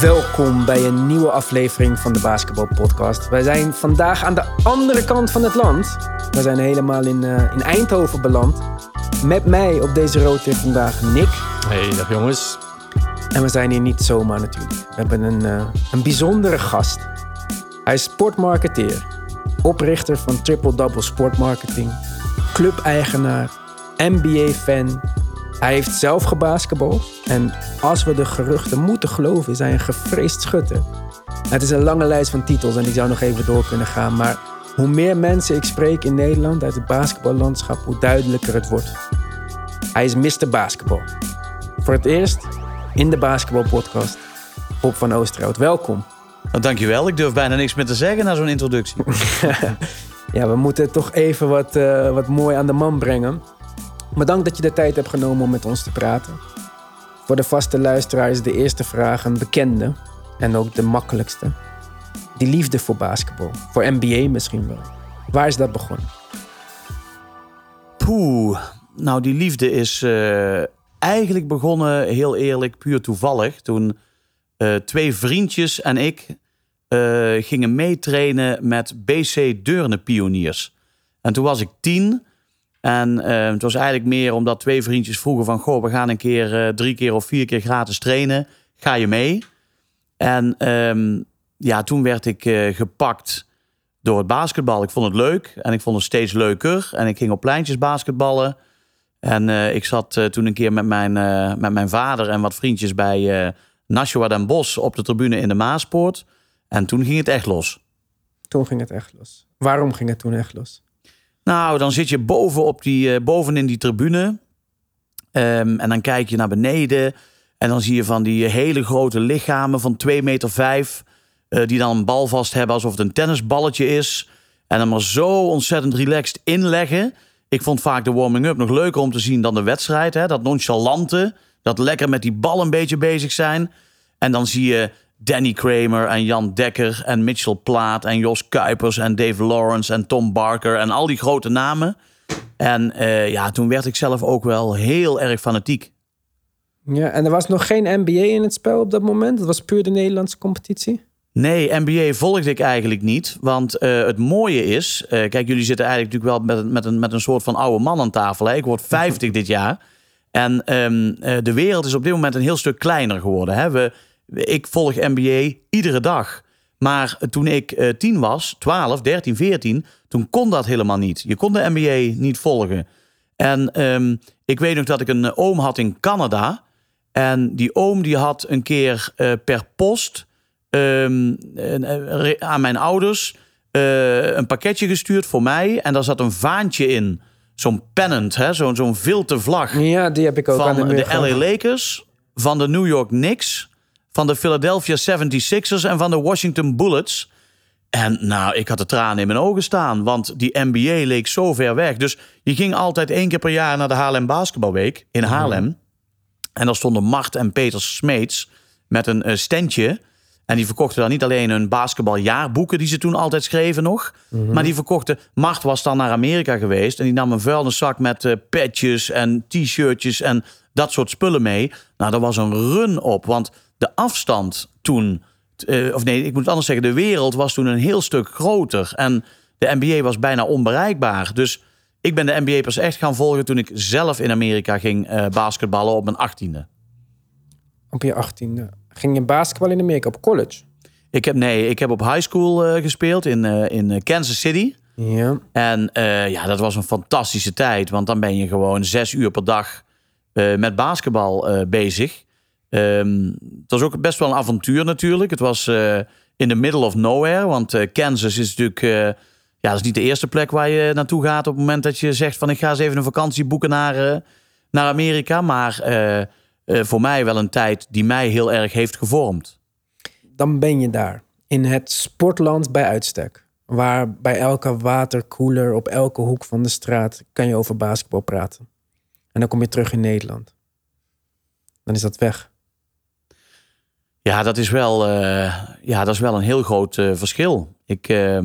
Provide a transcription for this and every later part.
Welkom bij een nieuwe aflevering van de Basketball Podcast. Wij zijn vandaag aan de andere kant van het land. We zijn helemaal in, uh, in Eindhoven beland. Met mij op deze roadtrip vandaag Nick. Hey, dag jongens. En we zijn hier niet zomaar natuurlijk. We hebben een, uh, een bijzondere gast. Hij is sportmarketeer, oprichter van Triple Double Sportmarketing, clubeigenaar, NBA-fan, hij heeft zelf gebasketbald. En als we de geruchten moeten geloven, is hij een gevreesd schutter. Het is een lange lijst van titels en die zou nog even door kunnen gaan. Maar hoe meer mensen ik spreek in Nederland uit het basketballandschap, hoe duidelijker het wordt. Hij is Mr. Basketbal. Voor het eerst in de basketbalpodcast. Bob van Oosterhout, welkom. Nou, dankjewel. Ik durf bijna niks meer te zeggen na zo'n introductie. ja, we moeten toch even wat, uh, wat mooi aan de man brengen. Bedankt dat je de tijd hebt genomen om met ons te praten. Voor de vaste luisteraar is de eerste vraag een bekende en ook de makkelijkste. Die liefde voor basketbal, voor NBA misschien wel. Waar is dat begonnen? Poeh, nou die liefde is uh, eigenlijk begonnen, heel eerlijk, puur toevallig. Toen uh, twee vriendjes en ik uh, gingen meetrainen met BC Deurne Pioniers. En toen was ik tien en uh, het was eigenlijk meer omdat twee vriendjes vroegen van... goh, we gaan een keer uh, drie keer of vier keer gratis trainen. Ga je mee? En um, ja, toen werd ik uh, gepakt door het basketbal. Ik vond het leuk en ik vond het steeds leuker. En ik ging op pleintjes basketballen. En ik zat toen een keer met mijn, met mijn vader en wat vriendjes bij Nashua Den Bos op de tribune in de Maaspoort. En toen ging het echt los. Toen ging het echt los. Waarom ging het toen echt los? Nou, dan zit je boven op die, uh, bovenin die tribune. Um, en dan kijk je naar beneden. En dan zie je van die hele grote lichamen van 2 meter vijf. Uh, die dan een bal vast hebben alsof het een tennisballetje is. En dan maar zo ontzettend relaxed inleggen. Ik vond vaak de warming-up nog leuker om te zien dan de wedstrijd. Hè? Dat nonchalante. Dat lekker met die bal een beetje bezig zijn. En dan zie je Danny Kramer en Jan Dekker en Mitchell Plaat en Jos Kuipers en Dave Lawrence en Tom Barker en al die grote namen. En uh, ja, toen werd ik zelf ook wel heel erg fanatiek. Ja, en er was nog geen NBA in het spel op dat moment? Het was puur de Nederlandse competitie? Nee, NBA volgde ik eigenlijk niet. Want uh, het mooie is... Uh, kijk, jullie zitten eigenlijk natuurlijk wel met, met, een, met een soort van oude man aan tafel. Hè? Ik word 50 dit jaar. En um, de wereld is op dit moment een heel stuk kleiner geworden. Hè? We, ik volg NBA iedere dag. Maar toen ik uh, 10 was, 12, 13, 14, toen kon dat helemaal niet. Je kon de NBA niet volgen. En um, ik weet nog dat ik een oom had in Canada. En die oom die had een keer uh, per post um, uh, aan mijn ouders uh, een pakketje gestuurd voor mij. En daar zat een vaantje in. Zo'n pennant, zo'n zo'n vilte vlag. Ja, die heb ik ook van aan de, de LA Lakers, van de New York Knicks van de Philadelphia 76ers en van de Washington Bullets. En nou, ik had de tranen in mijn ogen staan, want die NBA leek zo ver weg. Dus je ging altijd één keer per jaar naar de Haarlem Basketbalweek in Haarlem. Mm. En daar stonden Mart en Peter Smeets met een uh, standje. En die verkochten dan niet alleen hun basketbaljaarboeken die ze toen altijd schreven nog. Mm -hmm. Maar die verkochten... Mart was dan naar Amerika geweest. En die nam een vuilniszak met uh, patches en t-shirtjes en dat soort spullen mee. Nou, daar was een run op. Want de afstand toen... Uh, of nee, ik moet het anders zeggen. De wereld was toen een heel stuk groter. En de NBA was bijna onbereikbaar. Dus ik ben de NBA pas echt gaan volgen... toen ik zelf in Amerika ging uh, basketballen op mijn achttiende. Op je achttiende? Ging je basketbal in Amerika op college? Ik heb, nee, ik heb op high school uh, gespeeld in, uh, in Kansas City. Ja. En uh, ja, dat was een fantastische tijd. Want dan ben je gewoon zes uur per dag met basketbal bezig. Um, het was ook best wel een avontuur natuurlijk. Het was in the middle of nowhere. Want Kansas is natuurlijk... ja, dat is niet de eerste plek waar je naartoe gaat... op het moment dat je zegt van... ik ga eens even een vakantie boeken naar, naar Amerika. Maar voor mij wel een tijd die mij heel erg heeft gevormd. Dan ben je daar, in het sportland bij uitstek. Waar bij elke waterkoeler op elke hoek van de straat kan je over basketbal praten. En dan kom je terug in Nederland. Dan is dat weg. Ja, dat is wel, uh, ja, dat is wel een heel groot uh, verschil. Ik, uh,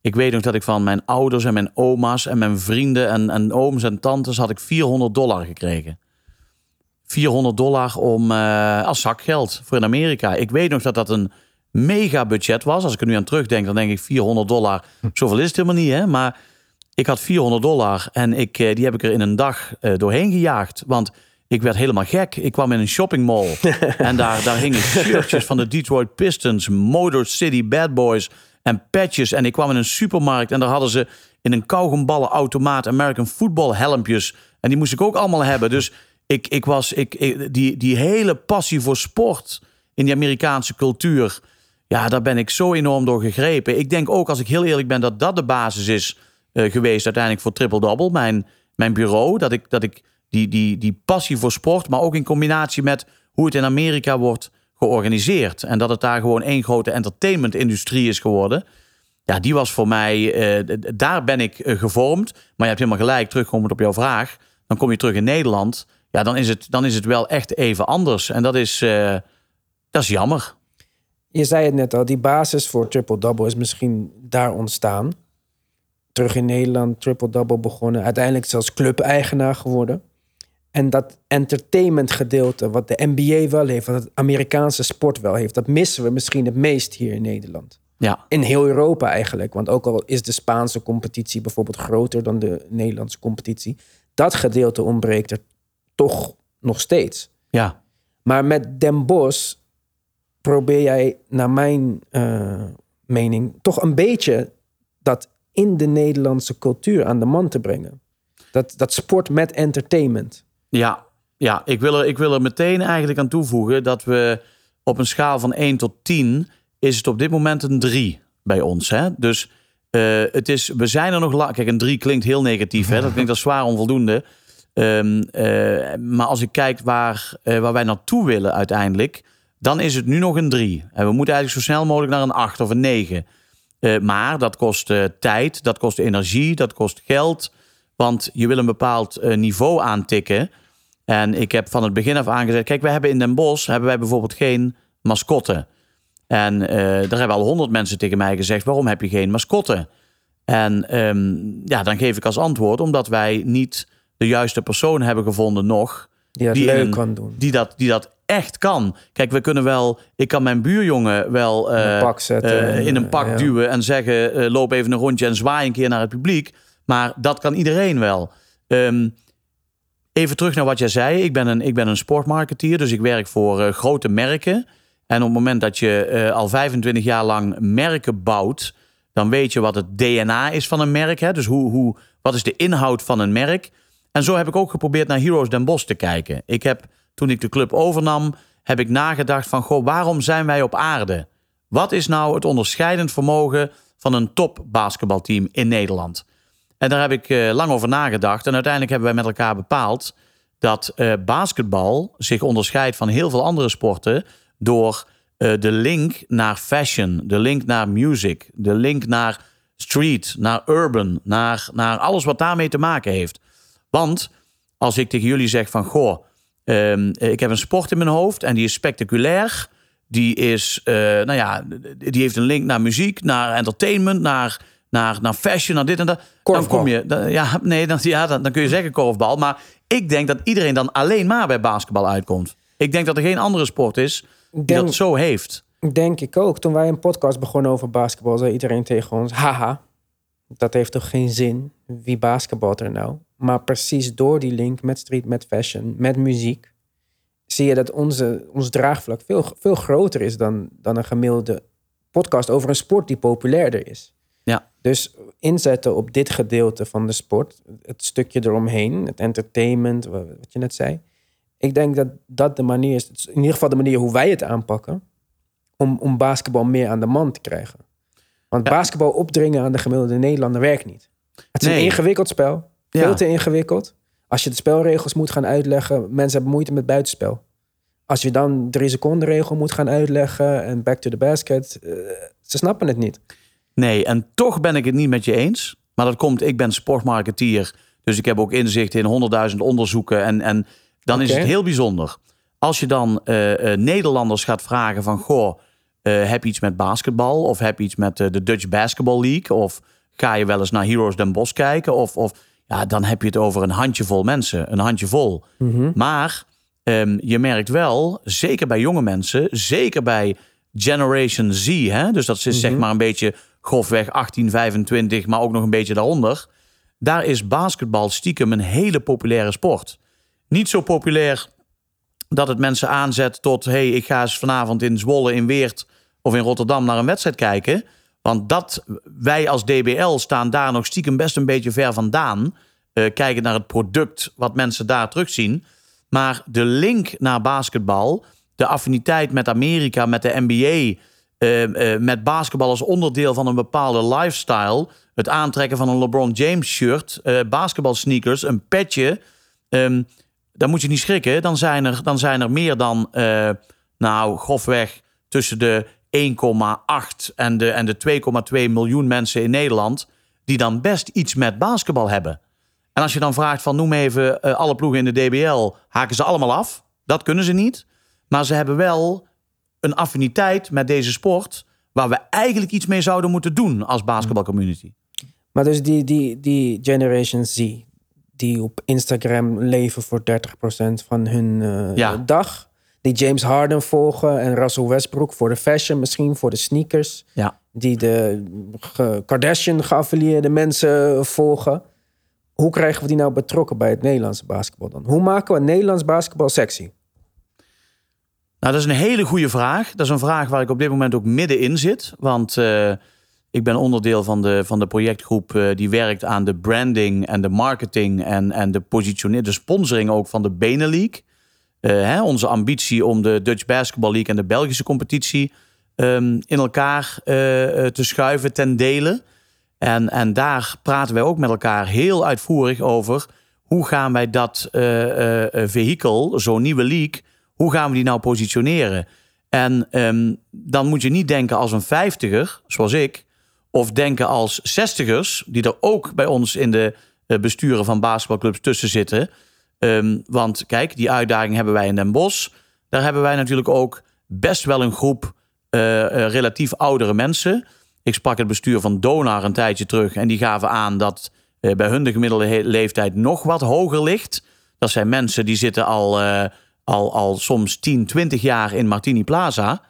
ik weet nog dat ik van mijn ouders en mijn oma's en mijn vrienden en, en ooms en tantes had ik 400 dollar gekregen. 400 dollar om, eh, als zakgeld voor in Amerika. Ik weet nog dat dat een mega budget was. Als ik er nu aan terugdenk, dan denk ik 400 dollar. Zoveel is het helemaal niet, hè? Maar ik had 400 dollar en ik, eh, die heb ik er in een dag eh, doorheen gejaagd. Want ik werd helemaal gek. Ik kwam in een shoppingmall en daar, daar hingen shirtjes van de Detroit Pistons, Motor City Bad Boys en patches. En ik kwam in een supermarkt en daar hadden ze in een kauwgomballenautomaat American football helmpjes. En die moest ik ook allemaal hebben. Dus ik, ik was, ik, ik- die, die hele passie voor sport in die Amerikaanse cultuur. Ja, daar ben ik zo enorm door gegrepen. Ik denk ook, als ik heel eerlijk ben, dat dat de basis is eh, geweest uiteindelijk voor Triple Double. Mijn, mijn bureau, dat ik, dat ik die, die, die passie voor sport, maar ook in combinatie met hoe het in Amerika wordt georganiseerd. En dat het daar gewoon één grote entertainment-industrie is geworden. Ja, die was voor mij, eh, daar ben ik eh, gevormd. Maar je hebt helemaal gelijk, terugkomend op jouw vraag. Dan kom je terug in Nederland. Ja, dan is het, dan is het wel echt even anders. En dat is, eh, dat is jammer. Je zei het net al, die basis voor triple-double is misschien daar ontstaan. Terug in Nederland, triple-double begonnen. Uiteindelijk zelfs club-eigenaar geworden. En dat entertainment gedeelte, wat de NBA wel heeft, wat het Amerikaanse sport wel heeft, dat missen we misschien het meest hier in Nederland. Ja, In heel Europa eigenlijk. Want ook al is de Spaanse competitie bijvoorbeeld groter dan de Nederlandse competitie, dat gedeelte ontbreekt er toch nog steeds. ja, Maar met Den Bosch probeer jij, naar mijn eh, mening, toch een beetje dat in de Nederlandse cultuur aan de man te brengen. Dat, dat sport met entertainment. Ja. ja. Ik, wil er, ik wil er meteen eigenlijk aan toevoegen dat we op een schaal van 1 tot 10 is het op dit moment een 3 bij ons. Hè? Dus eh, het is, we zijn er nog lang. Kijk, een 3 klinkt heel negatief. Hè? Dat klinkt als zwaar onvoldoende. Eh, maar als ik kijk waar, eh, waar wij naartoe willen uiteindelijk, dan is het nu nog een 3. En we moeten eigenlijk zo snel mogelijk naar een 8 of een 9. Eh, maar dat kost tijd, dat kost energie, dat kost geld. Want je wil een bepaald eh, niveau aantikken. En ik heb van het begin af aan gezegd... kijk, we hebben in Den Bosch hebben wij bijvoorbeeld geen mascotte. En eh, daar hebben al honderd mensen tegen mij gezegd... waarom heb je geen mascotte? En ehm, ja, dan geef ik als antwoord... omdat wij niet de juiste persoon hebben gevonden nog... Die dat in leuk een- kan doen. Die dat, die dat echt kan. Kijk, we kunnen wel... Ik kan mijn buurjongen wel In een eh, pak zetten en, in een pak ja. duwen en zeggen... loop even een rondje en zwaai een keer naar het publiek. Maar dat kan iedereen wel. Ehm, even terug naar wat jij zei. Ik ben een, ik ben een sportmarketeer, dus ik werk voor eh, grote merken. En op het moment dat je eh, al 25 jaar lang merken bouwt... dan weet je wat het DNA is van een merk. Hè? Dus hoe, hoe, wat is de inhoud van een merk? En zo heb ik ook geprobeerd naar Heroes Den Bosch te kijken. Ik heb, toen ik de club overnam, heb ik nagedacht van... Goh, waarom zijn wij op aarde? Wat is nou het onderscheidend vermogen van een top basketbalteam in Nederland? En daar heb ik eh, lang over nagedacht. En uiteindelijk hebben wij met elkaar bepaald dat eh, basketbal zich onderscheidt van heel veel andere sporten door eh, de link naar fashion, de link naar music, de link naar street, naar urban, naar, naar alles wat daarmee te maken heeft. Want als ik tegen jullie zeg van goh, ehm, ik heb een sport in mijn hoofd en die is spectaculair. Die is, nou ja, die heeft een link naar muziek, naar entertainment, naar, naar, naar fashion, naar dit en dat. Dan kom je, dan, ja, nee, dan, ja, dan, dan kun je zeggen korfbal. Maar ik denk dat iedereen dan alleen maar bij basketbal uitkomt. Ik denk dat er geen andere sport is die Denk- dat zo heeft. Denk ik ook. Toen wij een podcast begonnen over basketbal, zei iedereen tegen ons: haha, dat heeft toch geen zin? Wie basketbalt er nou? Maar precies door die link met street, met fashion, met muziek, zie je dat onze, ons draagvlak veel, veel groter is dan, dan een gemiddelde podcast over een sport die populairder is. Ja. Dus inzetten op dit gedeelte van de sport, het stukje eromheen, het entertainment, wa- wat je net zei. Ik denk dat dat de manier is, in ieder geval de manier hoe wij het aanpakken, om, om basketbal meer aan de man te krijgen. Want Ja. basketbal opdringen aan de gemiddelde Nederlander werkt niet. Het is Nee. een ingewikkeld spel, veel Ja. te ingewikkeld. Als je de spelregels moet gaan uitleggen, mensen hebben moeite met buitenspel. Als je dan drie seconden regel moet gaan uitleggen en back to the basket, eh, ze snappen het niet. Nee, en toch ben ik het niet met je eens. Maar dat komt, ik ben sportmarketeer. Dus ik heb ook inzicht in honderdduizend onderzoeken. En, en dan is het heel bijzonder. Als je dan eh, eh, Nederlanders gaat vragen van... Goh, eh, heb je iets met basketbal? Of heb je iets met de Dutch Basketball League? Of ga je wel eens naar Heroes Den Bosch kijken? Of, of ja, dan heb je het over een handjevol mensen. Een handjevol. Maar ehm, je merkt wel, zeker bij jonge mensen, zeker bij Generation Z, hè, dus dat is zeg maar een beetje grofweg 18, 25, maar ook nog een beetje daaronder. Daar is basketbal stiekem een hele populaire sport. Niet zo populair dat het mensen aanzet tot: hey, ik ga eens vanavond in Zwolle, in Weert of in Rotterdam naar een wedstrijd kijken. Want dat, wij als DBL staan daar nog stiekem best een beetje ver vandaan. Uh, kijken naar het product wat mensen daar terugzien. Maar de link naar basketbal, de affiniteit met Amerika, met de NBA, uh, uh, met basketbal als onderdeel van een bepaalde lifestyle. Het aantrekken van een LeBron James shirt, uh, basketbalsneakers, een petje. Um, dan moet je niet schrikken. Dan zijn er, dan zijn er meer dan, uh, nou, grofweg tussen de 1,8 en de, en de 2,2 miljoen mensen in Nederland. die dan best iets met basketbal hebben. En als je dan vraagt van noem even alle ploegen in de DBL, haken ze allemaal af. Dat kunnen ze niet. Maar ze hebben wel een affiniteit met deze sport. waar we eigenlijk iets mee zouden moeten doen als basketbalcommunity. Maar dus die, die, die Generation Z, die op Instagram leven voor 30% van hun uh, Ja. dag. Die James Harden volgen en Russell Westbrook voor de fashion, misschien voor de sneakers. Ja. Die de Kardashian geaffilieerde mensen volgen. Hoe krijgen we die nou betrokken bij het Nederlandse basketbal dan? Hoe maken we Nederlands basketbal sexy? Nou, dat is een hele goede vraag. Dat is een vraag waar ik op dit moment ook middenin zit. Want uh, ik ben onderdeel van de, van de projectgroep uh, die werkt aan de branding en de marketing en, en de positionering, de sponsoring ook van de Benelink. Uh, hè, onze ambitie om de Dutch Basketball League en de Belgische competitie um, in elkaar te schuiven ten dele. En, en daar praten wij ook met elkaar heel uitvoerig over. Hoe gaan wij dat vehikel, zo'n nieuwe league, hoe gaan we die nou positioneren? En um, dan moet je niet denken als een vijftiger, zoals ik, of denken als zestigers, die er ook bij ons in de uh, besturen van basketbalclubs tussen zitten. Um, want kijk, die uitdaging hebben wij in Den Bosch. Daar hebben wij natuurlijk ook best wel een groep uh, uh, relatief oudere mensen. Ik sprak het bestuur van Donar een tijdje terug en die gaven aan dat bij hun de gemiddelde leeftijd nog wat hoger ligt. Dat zijn mensen die zitten al al, al soms 10, 20 jaar in Martini Plaza.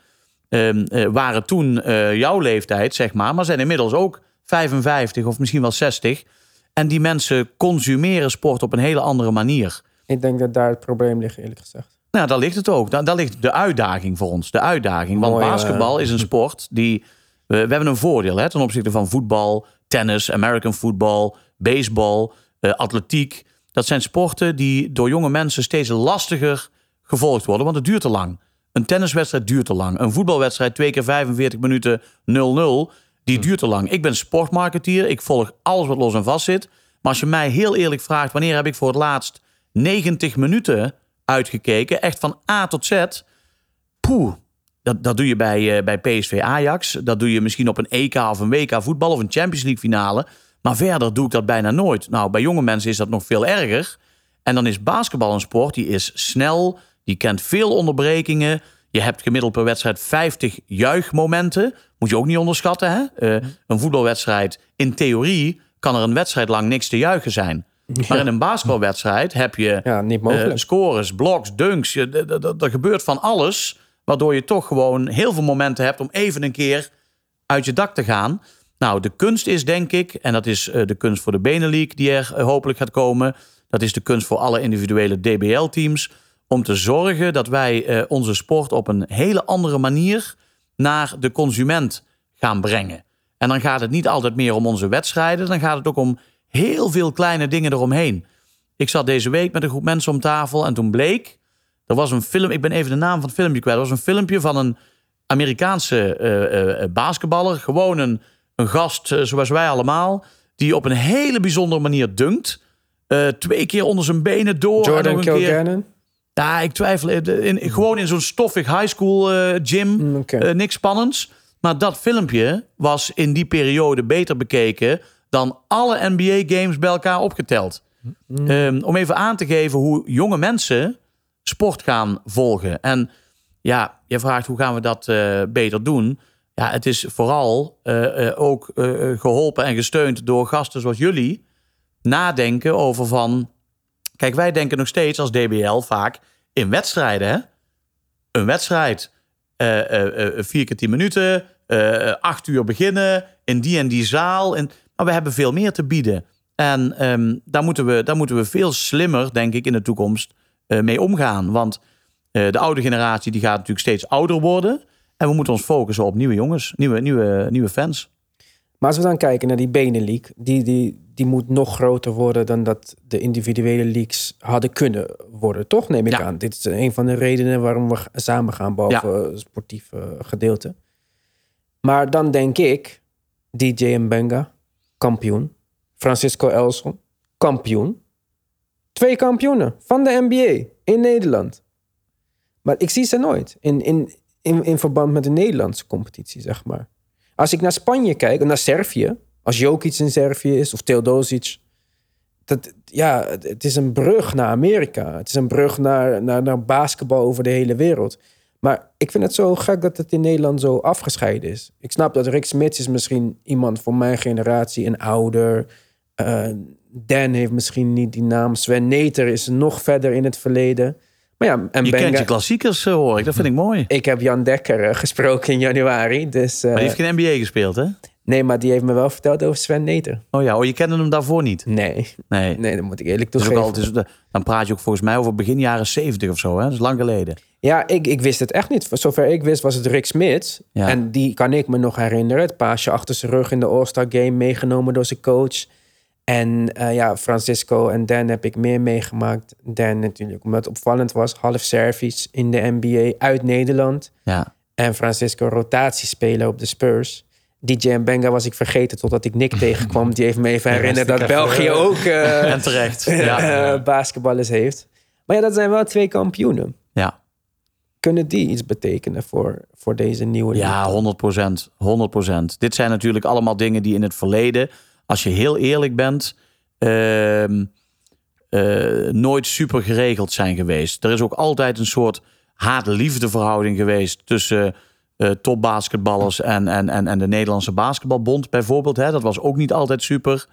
Uh, uh, waren toen uh, jouw leeftijd, zeg maar, maar zijn inmiddels ook 55 of misschien wel 60. En die mensen consumeren sport op een hele andere manier. Ik denk dat daar het probleem ligt, eerlijk gezegd. Nou, daar ligt het ook. Daar, daar ligt de uitdaging voor ons. De uitdaging. Want Mooi, eh. basketbal is een sport die. we hebben een voordeel hè, ten opzichte van voetbal, tennis, American football, baseball, eh, atletiek. Dat zijn sporten die door jonge mensen steeds lastiger gevolgd worden, want het duurt te lang. Een tenniswedstrijd duurt te lang. Een voetbalwedstrijd, twee keer 45 minuten 0-0, die duurt te lang. Ik ben sportmarketeer, ik volg alles wat los en vast zit. Maar als je mij heel eerlijk vraagt, wanneer heb ik voor het laatst 90 minuten uitgekeken, echt van A tot Z, poeh, dat, dat doe je bij, uh, bij PSV Ajax. Dat doe je misschien op een EK of een WK voetbal of een Champions League finale. Maar verder doe ik dat bijna nooit. Nou, bij jonge mensen is dat nog veel erger. En dan is basketbal een sport die is snel, die kent veel onderbrekingen. Je hebt gemiddeld per wedstrijd 50 juichmomenten. Moet je ook niet onderschatten. Hè? Uh, een voetbalwedstrijd, in theorie kan er een wedstrijd lang niks te juichen zijn. Ja. Maar in een basketbalwedstrijd heb je ja, niet mogelijk. Uh, scores, blocks, dunks. Er gebeurt van alles. Waardoor je toch gewoon heel veel momenten hebt om even een keer uit je dak te gaan. Nou, de kunst is denk ik, en dat is uh, de kunst voor de Benelink die er hopelijk gaat komen. Dat is de kunst voor alle individuele DBL-teams om te zorgen dat wij uh, onze sport op een hele andere manier naar de consument gaan brengen. En dan gaat het niet altijd meer om onze wedstrijden, dan gaat het ook om heel veel kleine dingen eromheen. Ik zat deze week met een groep mensen om tafel en toen bleek, er was een film, ik ben even de naam van het filmpje kwijt, er was een filmpje van een Amerikaanse uh, uh, basketballer, gewoon een, een gast zoals wij allemaal, die op een hele bijzondere manier dunkt. twee keer onder zijn benen door. Jordan en nog een Kilgannon? Keer, ja, ik twijfel. In, in, gewoon in zo'n stoffig high school uh, gym. Mm, Okay. Uh, niks spannends. Maar dat filmpje was in die periode beter bekeken dan alle NBA-games bij elkaar opgeteld. Mm. Um, om even aan te geven hoe jonge mensen sport gaan volgen. En ja, je vraagt hoe gaan we dat uh, beter doen? Ja, het is vooral ook geholpen en gesteund door gasten zoals jullie. Nadenken over van Kijk, wij denken nog steeds als DBL vaak in wedstrijden, hè? Een wedstrijd, eh, eh, eh, vier keer tien minuten, acht uur beginnen, in die en die zaal. En, maar we hebben veel meer te bieden. En ehm, daar, moeten we, daar moeten we veel slimmer, denk ik, in de toekomst mee omgaan. Want de oude generatie die gaat natuurlijk steeds ouder worden. En we moeten ons focussen op nieuwe jongens, nieuwe, nieuwe, nieuwe fans. Maar als we dan kijken naar die Benelink, die, die, die moet nog groter worden dan dat de individuele leagues hadden kunnen worden, toch? Neem ik Ja. aan. Dit is een van de redenen waarom we samen gaan, behalve het eh, gedeelte. Maar dan denk ik, DJ Mbenga, kampioen. Francisco Elson, kampioen. Twee kampioenen van de NBA in Nederland. Maar ik zie ze nooit in, in, in, in verband met de Nederlandse competitie, zeg maar. Als ik naar Spanje kijk, en naar Servië, als Jokic in Servië is of Teodosic, dat, ja, het- is een brug naar Amerika. Het is een brug naar, naar, naar basketbal over de hele wereld. Maar ik vind het zo gek dat het in Nederland zo afgescheiden is. Ik snap dat Rick Smits is misschien iemand van mijn generatie, een ouder. Eh, Dan heeft misschien niet die naam. Sven Neter is nog verder in het verleden. Maar ja, en Je Benga- kent je klassiekers, eh, hoor ik. Dat vind ik mooi. ik heb Jan Dekker eh, gesproken in januari. Dus, eh, Maar die heeft geen NBA gespeeld, hè? Nee, maar die heeft me wel verteld over Sven Neter. Oh ja, oh, je kende hem daarvoor niet? Nee, Nee. nee dat moet ik eerlijk toegeven. dan praat je ook volgens mij over begin jaren 70 of zo, hè? Dat is lang geleden. Ja, ik, ik wist het echt niet. Voor zover ik wist was het Rick Smits. Ja. En die kan ik me nog herinneren. Het paasje achter zijn rug in de All-Star Game meegenomen door zijn coach. En eh, ja, Francisco en Dan heb ik meer meegemaakt. Dan natuurlijk, omdat het opvallend was. Half Service in de NBA uit Nederland. Ja. En Francisco rotatiespeler op de Spurs. DJ Benga was ik vergeten totdat ik Nick tegenkwam. Die heeft me even herinnerd dat België ook eh, En terecht. Ja. eh, basketballers heeft. Maar ja, dat zijn wel twee kampioenen. ja. Kunnen die iets betekenen voor, voor deze nieuwe? Ja, 100 procent. 100 procent. Dit zijn natuurlijk allemaal dingen die in het verleden, als je heel eerlijk bent, ehm, eh, nooit super geregeld zijn geweest. Er is ook altijd een soort haat-liefde verhouding geweest tussen eh, topbasketballers en, en, en, en de Nederlandse Basketbalbond bijvoorbeeld. Hè. Dat was ook niet altijd super.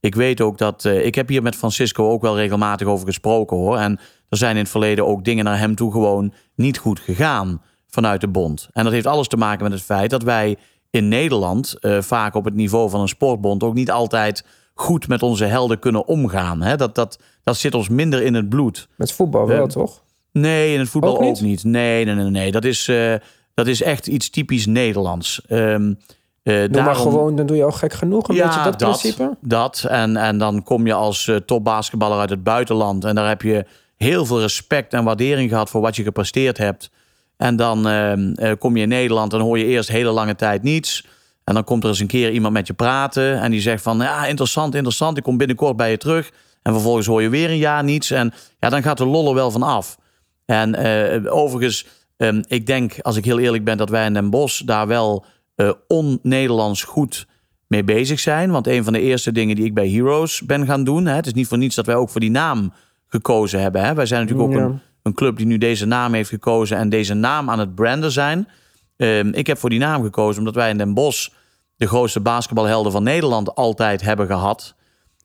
Ik weet ook dat. eh, ik heb hier met Francisco ook wel regelmatig over gesproken hoor. En er zijn in het verleden ook dingen naar hem toe gewoon niet goed gegaan vanuit de bond. En dat heeft alles te maken met het feit dat wij in Nederland eh, vaak op het niveau van een sportbond ook niet altijd goed met onze helden kunnen omgaan. Hè? Dat, dat, dat zit ons minder in het bloed. Met voetbal wel, Eh, toch? Nee, in het voetbal Ook ook niet? Nee, nee, nee, nee. Dat is, eh, dat is echt iets typisch Nederlands. Ehm eh, Doe maar daarom- gewoon, dan doe je al gek genoeg. Een beetje dat, principe. dat. En, en dan kom je als eh, topbasketballer uit het buitenland. En daar heb je heel veel respect en waardering gehad voor wat je gepresteerd hebt. En dan ehm, eh, kom je in Nederland en hoor je eerst hele lange tijd niets. En dan komt er eens een keer iemand met je praten. En die zegt van, ja, interessant, interessant. Ik kom binnenkort bij je terug. En vervolgens hoor je weer een jaar niets. En ja, dan gaat de lol wel van af. En eh, overigens, ehm, ik denk, als ik heel eerlijk ben, dat wij in Den Bosch daar wel eh, on-Nederlands goed mee bezig zijn. Want een van de eerste dingen die ik bij Heroes ben gaan doen. Hè, het is niet voor niets dat wij ook voor die naam gekozen hebben. Hè. Wij zijn natuurlijk ook Ja. een, een club die nu deze naam heeft gekozen en deze naam aan het branden zijn. Ehm, ik heb voor die naam gekozen omdat wij in Den Bosch de grootste basketbalhelden van Nederland altijd hebben gehad.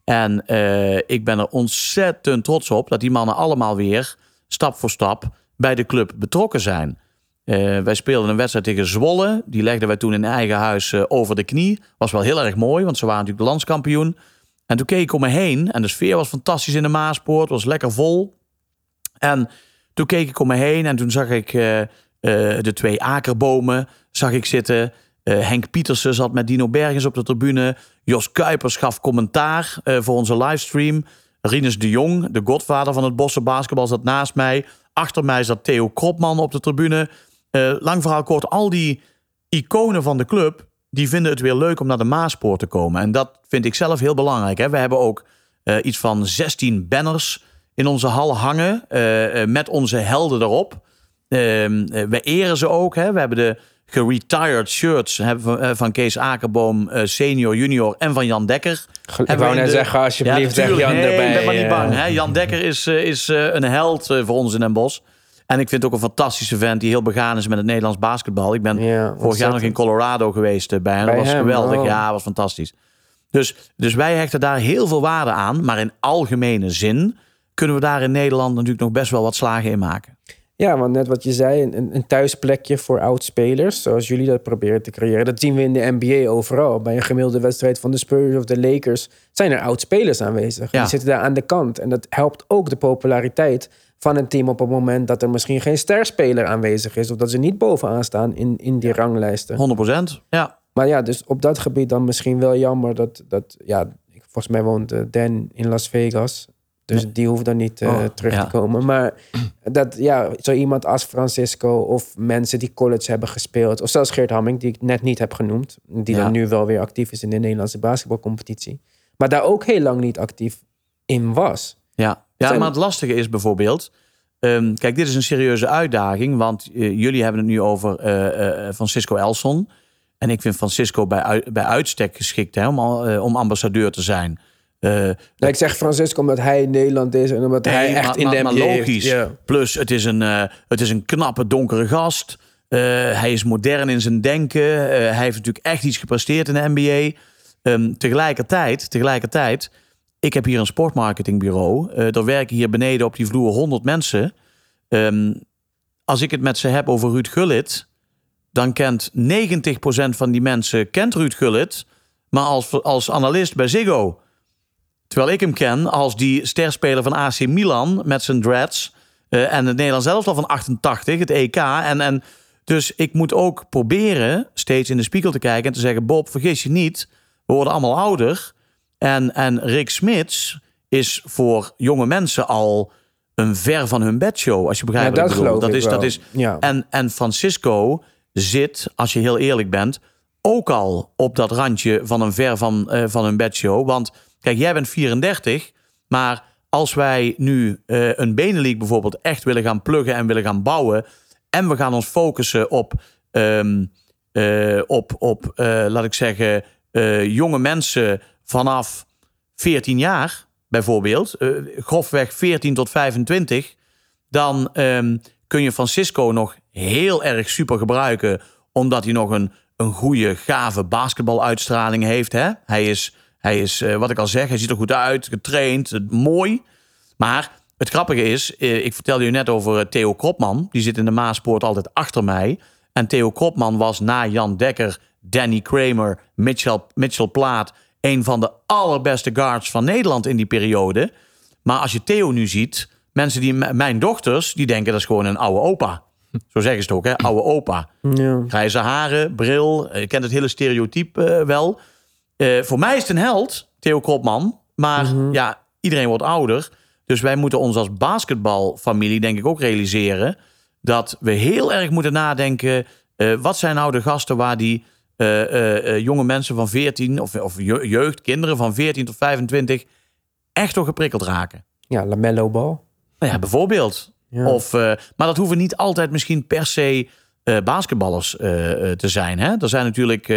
En eh, ik ben er ontzettend trots op dat die mannen allemaal weer stap voor stap bij de club betrokken zijn. Eh, wij speelden een wedstrijd tegen Zwolle. Die legden wij toen in eigen huis eh, over de knie. Was wel heel erg mooi, want ze waren natuurlijk de landskampioen. En toen keek ik om me heen en de sfeer was fantastisch in de Maaspoort. was lekker vol. En toen keek ik om me heen en toen zag ik eh, eh, de twee akerbomen zag ik zitten. Eh, Henk Pietersen zat met Dino Bergens op de tribune. Jos Kuipers gaf commentaar voor onze livestream. Rinus de Jong, de godvader van het Bosse basketbal, zat naast mij. Achter mij zat Theo Kropman op de tribune. Lang verhaal kort, al die iconen van de club... die vinden het weer leuk om naar de Maaspoort te komen. En dat vind ik zelf heel belangrijk. Hè. We hebben ook iets van 16 banners in onze hal hangen... eh, eh, met onze helden erop. Ehm, eh, we eren ze ook. Hè. We hebben de geretired shirts hebben van, Kees Akerboom, senior, junior en van Jan Dekker. Ik wou net de- zeggen, alsjeblieft, zeg. Jan nee, erbij. ik ben maar niet bang. Hè. Jan Dekker is, is een held voor ons in Den Bosch. En ik vind het ook een fantastische vent die heel begaan is met het Nederlands basketbal. Ik ben Ja, vorig jaar nog in Colorado geweest bij hem. Bij dat was hem, geweldig. oh. Ja, was fantastisch. Dus, dus wij hechten daar heel veel waarde aan. Maar in algemene zin kunnen we daar in Nederland natuurlijk nog best wel wat slagen in maken. Ja, want net wat je zei, een, een thuisplekje voor oud-spelers, zoals jullie dat proberen te creëren, dat zien we in de NBA overal. Bij een gemiddelde wedstrijd van de Spurs of de Lakers zijn er oud-spelers aanwezig. Die zitten daar aan de kant. En dat helpt ook de populariteit van een team op het moment dat er misschien geen sterspeler aanwezig is, of dat ze niet bovenaan staan in, in die ranglijsten. 100% ja. Maar ja, dus op dat gebied dan misschien wel jammer dat, dat ja, volgens mij woont eh, Dan in Las Vegas. Dus die hoeft dan niet uh, terug te komen. Maar dat, ja, zo iemand als Francisco of mensen die college hebben gespeeld. Of zelfs Geert Hamming, die ik net niet heb genoemd. Die dan nu wel weer actief is in de Nederlandse basketbalcompetitie. Maar daar ook heel lang niet actief in was. Ja, ja maar het lastige is bijvoorbeeld... Um, kijk, dit is een serieuze uitdaging. Want uh, jullie hebben het nu over uh, Francisco Elson. En ik vind Francisco bij, bij uitstek geschikt hè, om, om ambassadeur te zijn... Uh, ik zeg Francisco omdat hij in Nederland is en omdat hij echt in de NBA logisch. Plus, het is, een, uh, het is een knappe, donkere gast. Uh, hij is modern in zijn denken. hij heeft natuurlijk echt iets gepresteerd in de NBA. Um, ehm, tegelijkertijd, tegelijkertijd, ik heb hier een sportmarketingbureau. er werken hier beneden op die vloer 100 mensen. Um, als ik het met ze heb over Ruud Gullit, dan kent 90% van die mensen kent Ruud Gullit, maar als, als analist bij Ziggo. Terwijl ik hem ken als die sterspeler van AC Milan met zijn dreads. Uh, en het Nederlands elftal van 88, het EK. En, en dus ik moet ook proberen steeds in de spiegel te kijken en te zeggen: Bob, vergis je niet, we worden allemaal ouder. En, en Rick Smits is voor jonge mensen al een ver van hun bedshow. Als je begrijpt ja, wat ik bedoel. Dat is, dat is, ja. en, en Francisco zit, als je heel eerlijk bent, ook al op dat randje van een ver van, uh, van hun bedshow. Want Kijk, jij bent 34, maar als wij nu uh, een benenleague bijvoorbeeld echt willen gaan pluggen en willen gaan bouwen. En we gaan ons focussen op, um, uh, op, op uh, laat ik zeggen, jonge mensen vanaf 14 jaar, bijvoorbeeld, grofweg 14 tot 25. Dan um, kun je Francisco nog heel erg super gebruiken, omdat hij nog een, een goede, gave basketbaluitstraling heeft. Hè? Hij is hij is, uh, wat ik al zeg, hij ziet er goed uit, getraind, mooi. Maar het grappige is, uh, ik vertelde u net over uh, Theo Kropman. Die zit in de Maaspoort altijd achter mij. En Theo Kropman was na Jan Dekker, Danny Kramer, Mitchell, Mitchell Plaat... een van de allerbeste guards van Nederland in die periode. Maar als je Theo nu ziet, mensen die... Mijn dochters, die denken dat is gewoon een oude opa. Zo zeggen ze het ook, hè? Oude opa. Ja. Grijze haren, bril. Je kent het hele stereotype wel... Uh, voor mij is het een held, Theo Kropman. Maar mm-hmm. ja, iedereen wordt ouder. Dus wij moeten ons als basketbalfamilie denk ik ook realiseren... dat we heel erg moeten nadenken... Uh, wat zijn nou de gasten waar die uh, jonge mensen van 14... Of, of jeugd, kinderen van 14 tot 25... echt toch geprikkeld raken? Ja, lamello bal. Nou ja, bijvoorbeeld. Ja. Of, maar dat hoeven niet altijd misschien per se basketballers te zijn. Hè? Er zijn natuurlijk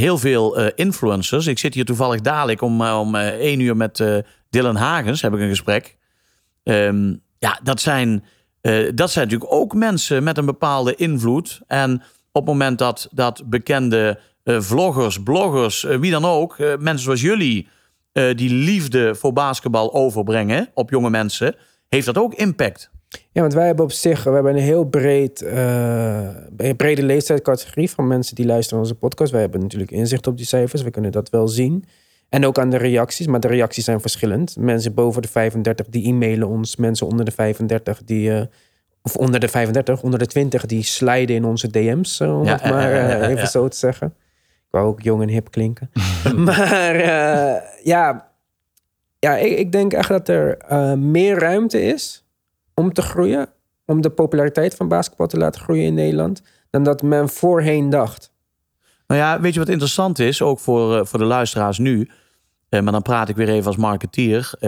heel veel uh, influencers. Ik zit hier toevallig dadelijk om, uh, om uh, één uur met Dylan Hagens heb ik een gesprek. Um, ja, dat zijn, dat zijn natuurlijk ook mensen met een bepaalde invloed. En op het moment dat, dat bekende vloggers, bloggers, wie dan ook, mensen zoals jullie, die liefde voor basketbal overbrengen op jonge mensen, heeft dat ook impact. Ja, want wij hebben op zich we hebben een heel breed, uh, een brede leeftijdscategorie van mensen die luisteren naar onze podcast. Wij hebben natuurlijk inzicht op die cijfers, we kunnen dat wel zien. En ook aan de reacties, maar de reacties zijn verschillend. Mensen boven de 35 die e-mailen ons, mensen onder de 35 die, uh, of onder de 35, onder de 20 die sliden in onze DM's, om het maar even zo te zeggen. Ik wou ook jong en hip klinken. maar ja, ja ik, ik, denk echt dat er meer ruimte is om te groeien, om de populariteit van basketbal te laten groeien in Nederland, dan dat men voorheen dacht. Nou ja, weet je wat interessant is, ook voor, uh, voor de luisteraars nu. Uh, maar dan praat ik weer even als marketeer. Uh,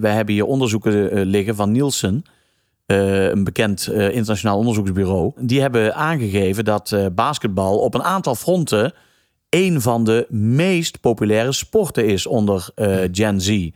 wij hebben hier onderzoeken liggen van Nielsen, een bekend internationaal onderzoeksbureau. Die hebben aangegeven dat basketbal op een aantal fronten een van de meest populaire sporten is onder Gen Z.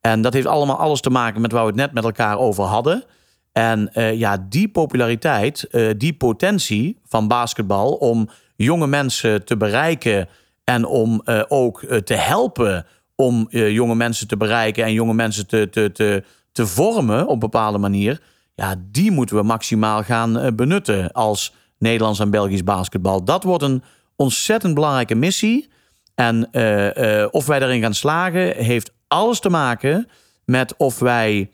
En dat heeft allemaal alles te maken met waar we het net met elkaar over hadden. En uh, ja, die populariteit, uh, die potentie van basketbal om jonge mensen te bereiken en om uh, ook te helpen om jonge mensen te bereiken en jonge mensen te, te, te, te vormen op een bepaalde manier. Ja, die moeten we maximaal gaan eh, benutten als Nederlands en Belgisch basketbal. Dat wordt een ontzettend belangrijke missie. En eh, eh, of wij daarin gaan slagen, heeft alles te maken met of wij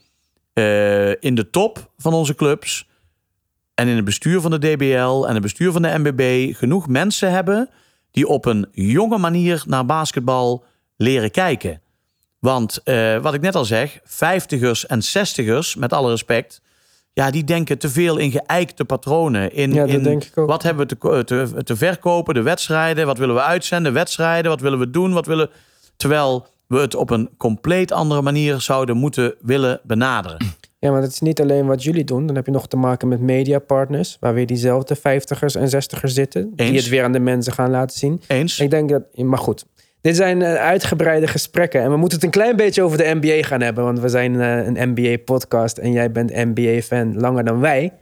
eh, in de top van onze clubs en in het bestuur van de DBL en het bestuur van de MBB genoeg mensen hebben die op een jonge manier naar basketbal leren kijken. Want eh, wat ik net al zeg, vijftigers en zestigers, met alle respect, ja, die denken te veel in geëikte patronen. In, Ja, dat in denk ik ook. wat hebben we te, te, te verkopen, de wedstrijden, wat willen we uitzenden, wedstrijden, wat willen we doen, wat willen. Terwijl we het op een compleet andere manier zouden moeten willen benaderen. Ja, maar het is niet alleen wat jullie doen. Dan heb je nog te maken met mediapartners, waar weer diezelfde vijftigers en zestigers zitten, die het weer aan de mensen gaan laten zien. Eens? Ik denk dat, maar goed. Dit zijn eh, uitgebreide gesprekken. En we moeten het een klein beetje over de NBA gaan hebben. Want we zijn eh, een NBA-podcast en jij bent NBA-fan langer dan wij.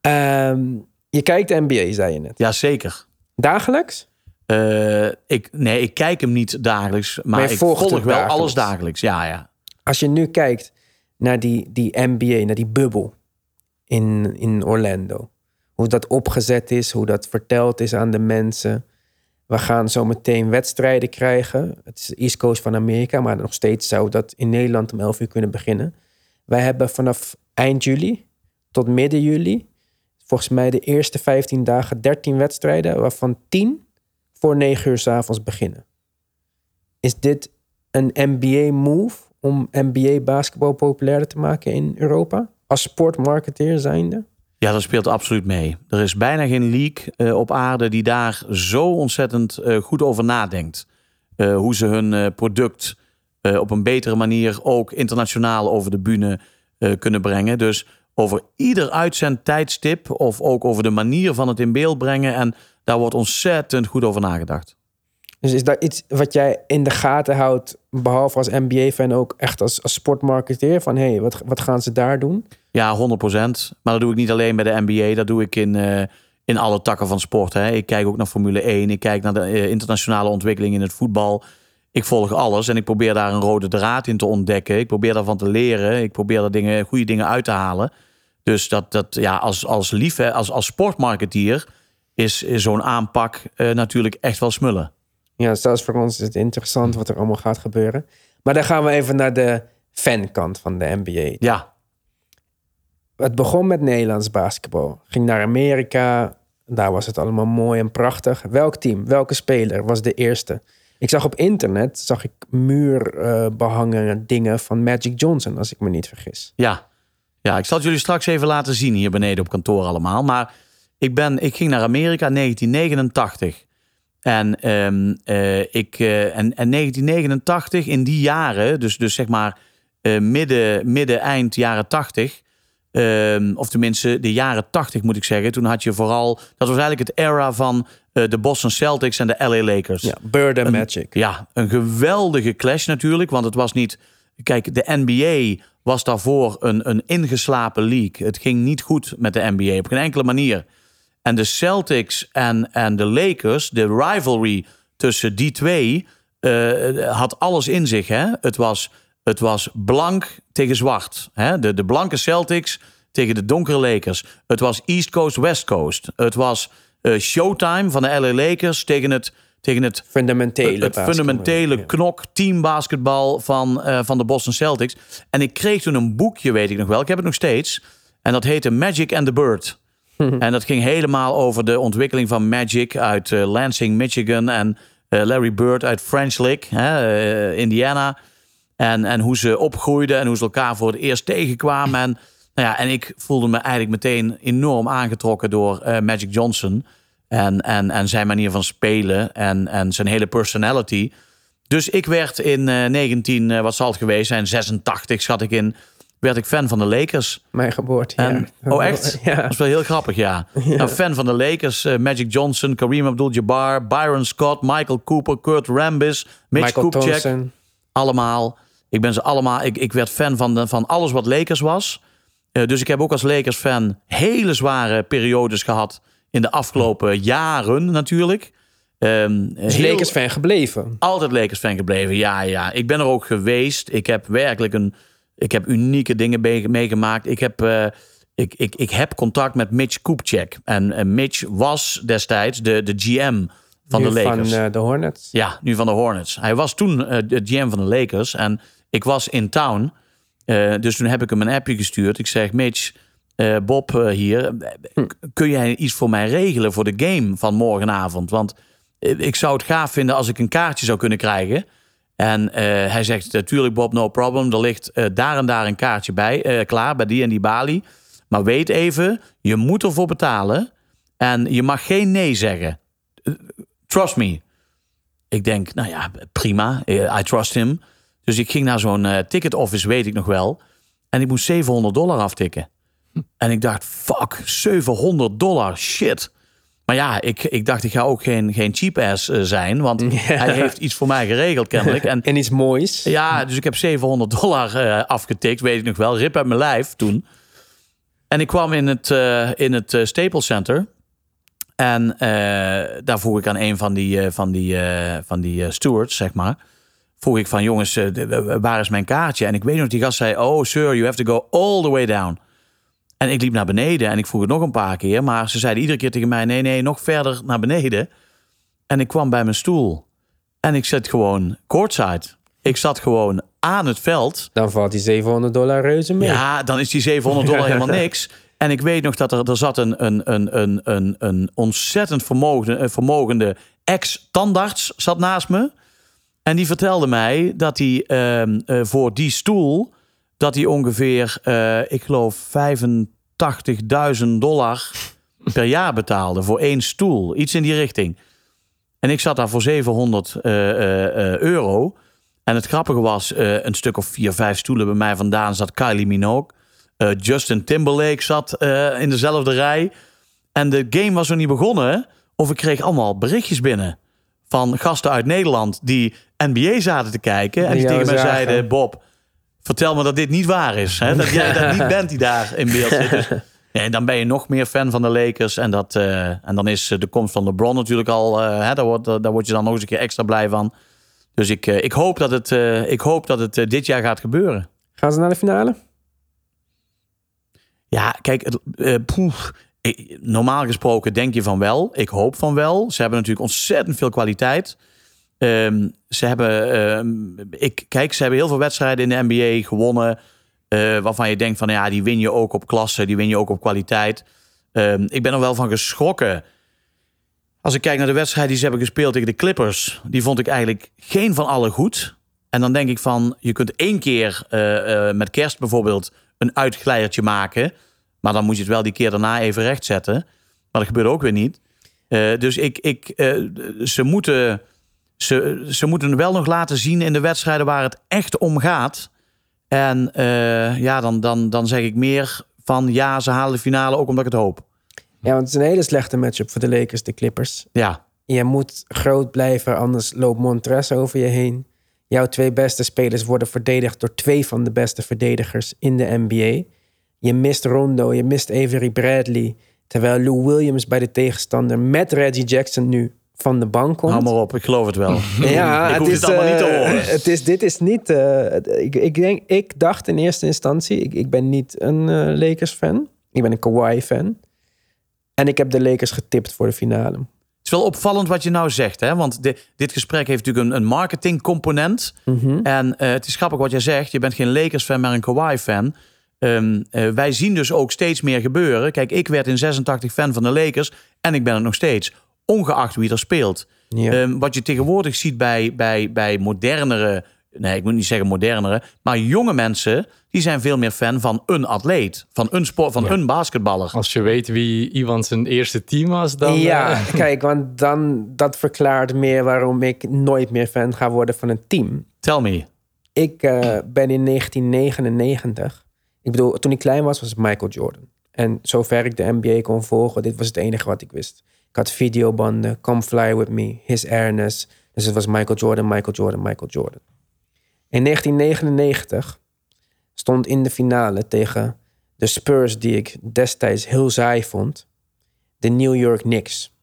Ehm, je kijkt de NBA, zei je net. Jazeker. Dagelijks? Eh, ik, nee, ik kijk hem niet dagelijks, maar, Maar ik volg wel alles dagelijks. Ja, ja. Als je nu kijkt naar die, die NBA, naar die bubbel in, in Orlando. Hoe dat opgezet is, hoe dat verteld is aan de mensen. We gaan zo meteen wedstrijden krijgen. Het is de East Coast van Amerika, maar nog steeds zou dat in Nederland om 11 uur kunnen beginnen. Wij hebben vanaf eind juli tot midden juli, volgens mij de eerste 15 dagen, 13 wedstrijden, waarvan 10 voor 9 uur 's avonds beginnen. Is dit een NBA-move om NBA-basketbal populairder te maken in Europa? Als sportmarketeer zijnde? Ja, dat speelt absoluut mee. Er is bijna geen league eh, op aarde die daar zo ontzettend eh, goed over nadenkt. Eh, hoe ze hun product op een betere manier ook internationaal over de bühne kunnen brengen. Dus over ieder uitzendtijdstip of ook over de manier van het in beeld brengen. En daar wordt ontzettend goed over nagedacht. Dus is daar iets wat jij in de gaten houdt, behalve als NBA-fan ook echt als, als sportmarketeer? Van hé, hey, wat, wat gaan ze daar doen? Ja, 100%. Maar dat doe ik niet alleen bij de NBA. Dat doe ik in, eh, in alle takken van sport. Hè. Ik kijk ook naar Formule 1. Ik kijk naar de eh, internationale ontwikkeling in het voetbal. Ik volg alles en ik probeer daar een rode draad in te ontdekken. Ik probeer daarvan te leren. Ik probeer daar dingen, goede dingen uit te halen. Dus dat, dat ja, als, als lief, hè, als, als sportmarketeer is, is zo'n aanpak eh, natuurlijk echt wel smullen. Ja, zelfs voor ons is het interessant wat er allemaal gaat gebeuren. Maar dan gaan we even naar de fankant van de NBA. Ja, Het begon met Nederlands basketbal. Ging naar Amerika. Daar was het allemaal mooi en prachtig. Welk team, welke speler was de eerste? Ik zag op internet zag ik muurbehangen dingen van Magic Johnson, als ik me niet vergis. Ja. ja, ik zal het jullie straks even laten zien hier beneden op kantoor allemaal. Maar ik, ben, ik ging naar Amerika in 1989. En, eh, ik, eh, en, en 1989, in die jaren, dus, dus zeg maar eh, midden, midden, eind jaren 80... ehm, of tenminste de jaren 80 moet ik zeggen. Toen had je vooral... Dat was eigenlijk het era van de Boston Celtics en de LA Lakers. Ja, Bird and Magic. Ja, een geweldige clash natuurlijk. Want het was niet. Kijk, de NBA was daarvoor een, een ingeslapen league. Het ging niet goed met de NBA op geen enkele manier. En de Celtics en, en de Lakers, de rivalry tussen die twee, eh, had alles in zich. Hè? Het, was, het was blank tegen zwart. Hè? De, de blanke Celtics tegen de donkere Lakers. Het was East Coast, West Coast. Het was eh, Showtime van de LA Lakers tegen het, tegen het Fundamentele het fundamentele Ja. knok teambasketbal van, eh, van de Boston Celtics. En ik kreeg toen een boekje, weet ik nog wel. Ik heb het nog steeds. En dat heette Magic and the Bird. En dat ging helemaal over de ontwikkeling van Magic uit eh, Lansing, Michigan. En eh, Larry Bird uit French Lick, eh, Indiana. En, en hoe ze opgroeiden en hoe ze elkaar voor het eerst tegenkwamen. En, nou ja, en ik voelde me eigenlijk meteen enorm aangetrokken door Magic Johnson. En, en, en zijn manier van spelen en, en zijn hele personality. Dus ik werd in eh 19, eh, wat zal het geweest zijn, 86 schat ik in, werd ik fan van de Lakers. Mijn geboorte. En, Oh, echt? Ja. Dat is wel heel grappig, ja. Nou, fan van de Lakers, eh, Magic Johnson, Kareem Abdul-Jabbar, Byron Scott, Michael Cooper, Kurt Rambis, Mitch Michael Kupchak. Thompson. Allemaal. Ik ben ze allemaal. Ik, ik werd fan van, de, van alles wat Lakers was. Eh, dus ik heb ook als Lakers-fan hele zware periodes gehad. In de afgelopen jaren natuurlijk. Ehm, Dus heel- Lakers fan gebleven. altijd Lakers fan gebleven. Ja, ja. Ik ben er ook geweest. Ik heb werkelijk een, Ik heb unieke dingen meegemaakt. Ik heb, eh, ik, ik, ik heb contact met Mitch Kupchak. En eh, Mitch was destijds de, de GM van Nu de Lakers. Van eh, de Hornets. Ja, nu van de Hornets. Hij was toen de GM van de Lakers. En ik was in town. Dus toen heb ik hem een appje gestuurd. Ik zeg, Mitch, Bob hier. k- Kun jij iets voor mij regelen voor de game van morgenavond? Want ik zou het gaaf vinden als ik een kaartje zou kunnen krijgen. En eh, hij zegt, natuurlijk Bob, no problem. Er ligt eh, daar en daar een kaartje bij. eh, klaar, bij die en die balie. Maar weet even, je moet ervoor betalen. En je mag geen nee zeggen. Trust me. Ik denk, nou ja, prima. I trust him. Dus ik ging naar zo'n ticket office, weet ik nog wel. En ik moest 700 dollar aftikken. En ik dacht, fuck, 700 dollar, shit. Maar ja, ik, ik dacht, ik ga ook geen, geen cheap ass eh, zijn. Want hij heeft iets voor mij geregeld, kennelijk. En En iets moois. ja, dus ik heb 700 dollar eh, afgetikt, weet ik nog wel. Rip uit mijn lijf toen. En ik kwam in het, eh, in het Staples Center. En daar vroeg ik aan een van die, van die, van die stewards, zeg maar. Vroeg ik van, jongens, waar is mijn kaartje? En ik weet nog, die gast zei, oh sir, you have to go all the way down. En ik liep naar beneden en ik vroeg het nog een paar keer. Maar ze zeiden iedere keer tegen mij, nee, nee, nog verder naar beneden. En ik kwam bij mijn stoel. En ik zat gewoon courtside. Ik zat gewoon aan het veld. Dan valt die 700 dollar reuze mee. Ja, dan is die 700 dollar helemaal niks. En ik weet nog dat er, er zat een, een, een, een, een, een ontzettend vermogende, eh, vermogende ex-tandarts zat naast me. En die vertelde mij dat hij ehm, eh, voor die stoel... dat hij ongeveer, eh, ik geloof, 85.000 dollar per jaar betaalde... voor één stoel. Iets in die richting. En ik zat daar voor 700 eh, eh, euro. En het grappige was, een stuk of vier, vijf stoelen bij mij vandaan zat Kylie Minogue. Justin Timberlake zat in dezelfde rij. En de game was nog niet begonnen. Of ik kreeg allemaal berichtjes binnen. Van gasten uit Nederland die NBA zaten te kijken. En Die die tegen mij zeiden, Bob, vertel me dat dit niet waar is. Hè? Dat jij dat niet bent die daar in beeld zit. Dus, ja, en dan ben je nog meer fan van de Lakers. En, dat, eh, en dan is eh, de komst van LeBron natuurlijk al... eh, hè, daar, daar word je dan nog eens een keer extra blij van. Dus ik, eh, ik hoop dat het, eh, ik hoop dat het dit jaar gaat gebeuren. Gaan ze naar de finale? Ja, kijk, het, eh, normaal gesproken denk je van wel. Ik hoop van wel. Ze hebben natuurlijk ontzettend veel kwaliteit. Ehm, ze hebben, ehm, ik, kijk, ze hebben heel veel wedstrijden in de NBA gewonnen. eh, waarvan je denkt van, ja, die win je ook op klasse, die win je ook op kwaliteit. Ehm, ik ben er wel van geschrokken. Als ik kijk naar de wedstrijd die ze hebben gespeeld tegen de Clippers, die vond ik eigenlijk geen van alle goed. En dan denk ik van, je kunt één keer eh, eh, met kerst bijvoorbeeld een uitglijertje maken. Maar dan moet je het wel die keer daarna even rechtzetten. Maar dat gebeurde ook weer niet. Dus ik, ik, ze, moeten, ze, ze moeten wel nog laten zien in de wedstrijden waar het echt om gaat. En eh, ja, dan, dan, dan zeg ik meer van ja, ze halen de finale ook omdat ik het hoop. Ja, want het is een hele slechte matchup voor de Lakers, de Clippers. Ja, Je moet groot blijven, anders loopt Montrez over je heen. Jouw twee beste spelers worden verdedigd door twee van de beste verdedigers in de NBA. Je mist Rondo, je mist Avery Bradley. Terwijl Lou Williams bij de tegenstander met Reggie Jackson nu van de bank komt. hou maar op, ik geloof het wel. Ja, ik het is, het allemaal niet te eh, horen. Het is, dit is niet. eh, ik, ik, denk, ik dacht in eerste instantie, ik, ik ben niet een eh, Lakers-fan. Ik ben een Kawhi-fan. En ik heb de Lakers getipt voor de finale. Het is wel opvallend wat je nou zegt, hè? want di- dit gesprek heeft natuurlijk een, een marketingcomponent. En eh, het is grappig wat jij zegt. Je bent geen Lakers-fan, maar een Kawhi-fan. Ehm, eh, wij zien dus ook steeds meer gebeuren. Kijk, ik werd in 86 fan van de Lakers en ik ben het nog steeds. Ongeacht wie er speelt. Ja. Ehm, wat je tegenwoordig ziet bij, bij, bij modernere... Nee, ik moet niet zeggen modernere. Maar jonge mensen, die zijn veel meer fan van een atleet. Van een, sport, van een basketballer. Als je weet wie iemand zijn eerste team was, dan... ja, eh, kijk, want dan dat verklaart meer waarom ik nooit meer fan ga worden van een team. Tell me. Ik eh, ben in 1999. Ik bedoel, toen ik klein was, was het Michael Jordan. En zover ik de NBA kon volgen, dit was het enige wat ik wist. Ik had videobanden, Come Fly With Me, His Airness. Dus het was Michael Jordan, Michael Jordan, Michael Jordan. In 1999 stond in de finale tegen de Spurs, die ik destijds heel saai vond, de New York Knicks.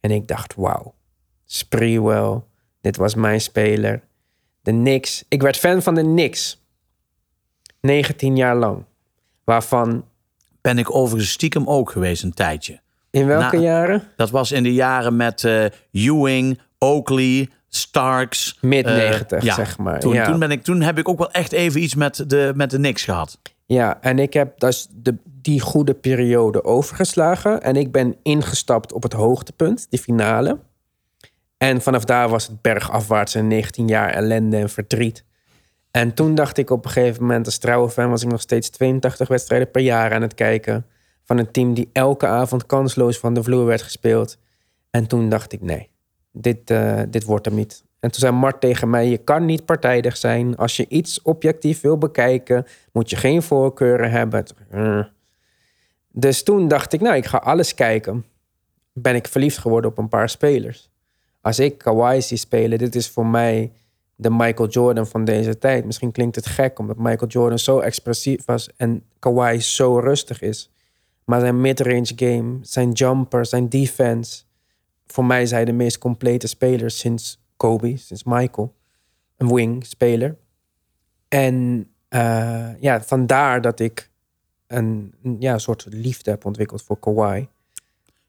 En ik dacht, wauw, Spreewell, dit was mijn speler. De Knicks. Ik werd fan van de Knicks. 19 jaar lang. Waarvan, Ben ik overigens stiekem ook geweest een tijdje. In welke Nou, jaren? Dat was in de jaren met eh, Ewing, Oakley, Starks. Mid eh, 90, ja. zeg maar. Toen, ja. toen, ben ik, toen heb ik ook wel echt even iets met de, met de Knicks gehad. ja, en ik heb dus de, die goede periode overgeslagen. En ik ben ingestapt op het hoogtepunt, die finale. En vanaf daar was het bergafwaarts en 19 jaar ellende en verdriet. En toen dacht ik op een gegeven moment, als trouwe fan, was ik nog steeds 82 wedstrijden per jaar aan het kijken. Van een team die elke avond kansloos van de vloer werd gespeeld. En toen dacht ik, nee, dit, eh, dit wordt hem niet. En toen zei Mart tegen mij, je kan niet partijdig zijn. Als je iets objectief wil bekijken, moet je geen voorkeuren hebben. Dus toen dacht ik, nou, ik ga alles kijken. Ben ik verliefd geworden op een paar spelers. Als ik Kawhi zie spelen, dit is voor mij de Michael Jordan van deze tijd. Misschien klinkt het gek, omdat Michael Jordan zo expressief was en Kawhi zo rustig is. Maar zijn midrange game, zijn jumper, zijn defense. Voor mij zijn hij de meest complete spelers sinds Kobe, sinds Michael. Een wing-speler. En eh, ja, vandaar dat ik een, ja, een soort liefde heb ontwikkeld voor Kawhi.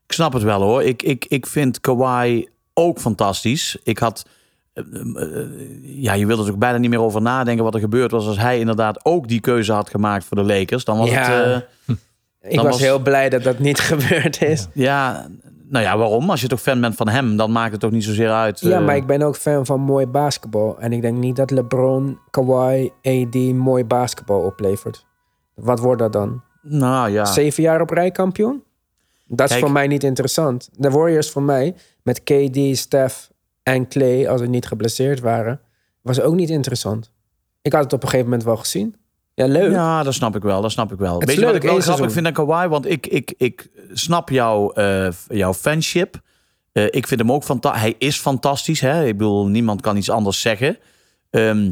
Ik snap het wel hoor. Ik, ik, ik vind Kawhi ook fantastisch. Ik had. eh, eh, ja, je wilde er ook bijna niet meer over nadenken wat er gebeurd was als hij inderdaad ook die keuze had gemaakt voor de Lakers. Dan was Ja. het. Ik was, was- heel blij dat dat niet gebeurd is. ja, nou ja, waarom? Als je toch fan bent van hem, dan maakt het toch niet zozeer uit. Ja, eh, maar ik ben ook fan van mooi basketbal. En ik denk niet dat LeBron, Kawhi, AD mooi basketbal oplevert. Wat wordt dat dan? Nou ja. Zeven jaar op rij kampioen? Dat is Kijk. voor mij niet interessant. De Warriors voor mij, met KD, Steph en Clay, als ze niet geblesseerd waren, was ook niet interessant. Ik had het op een gegeven moment wel gezien. Ja, leuk. Ja, dat snap ik wel. Dat snap ik wel. Het Weet je wat ik wel grappig vind aan Kawhi? Want ik, ik, ik snap jouw, eh, jouw fanship. Eh, ik vind hem ook fantastisch. Hij is fantastisch. Hè? Ik bedoel, niemand kan iets anders zeggen. Ehm,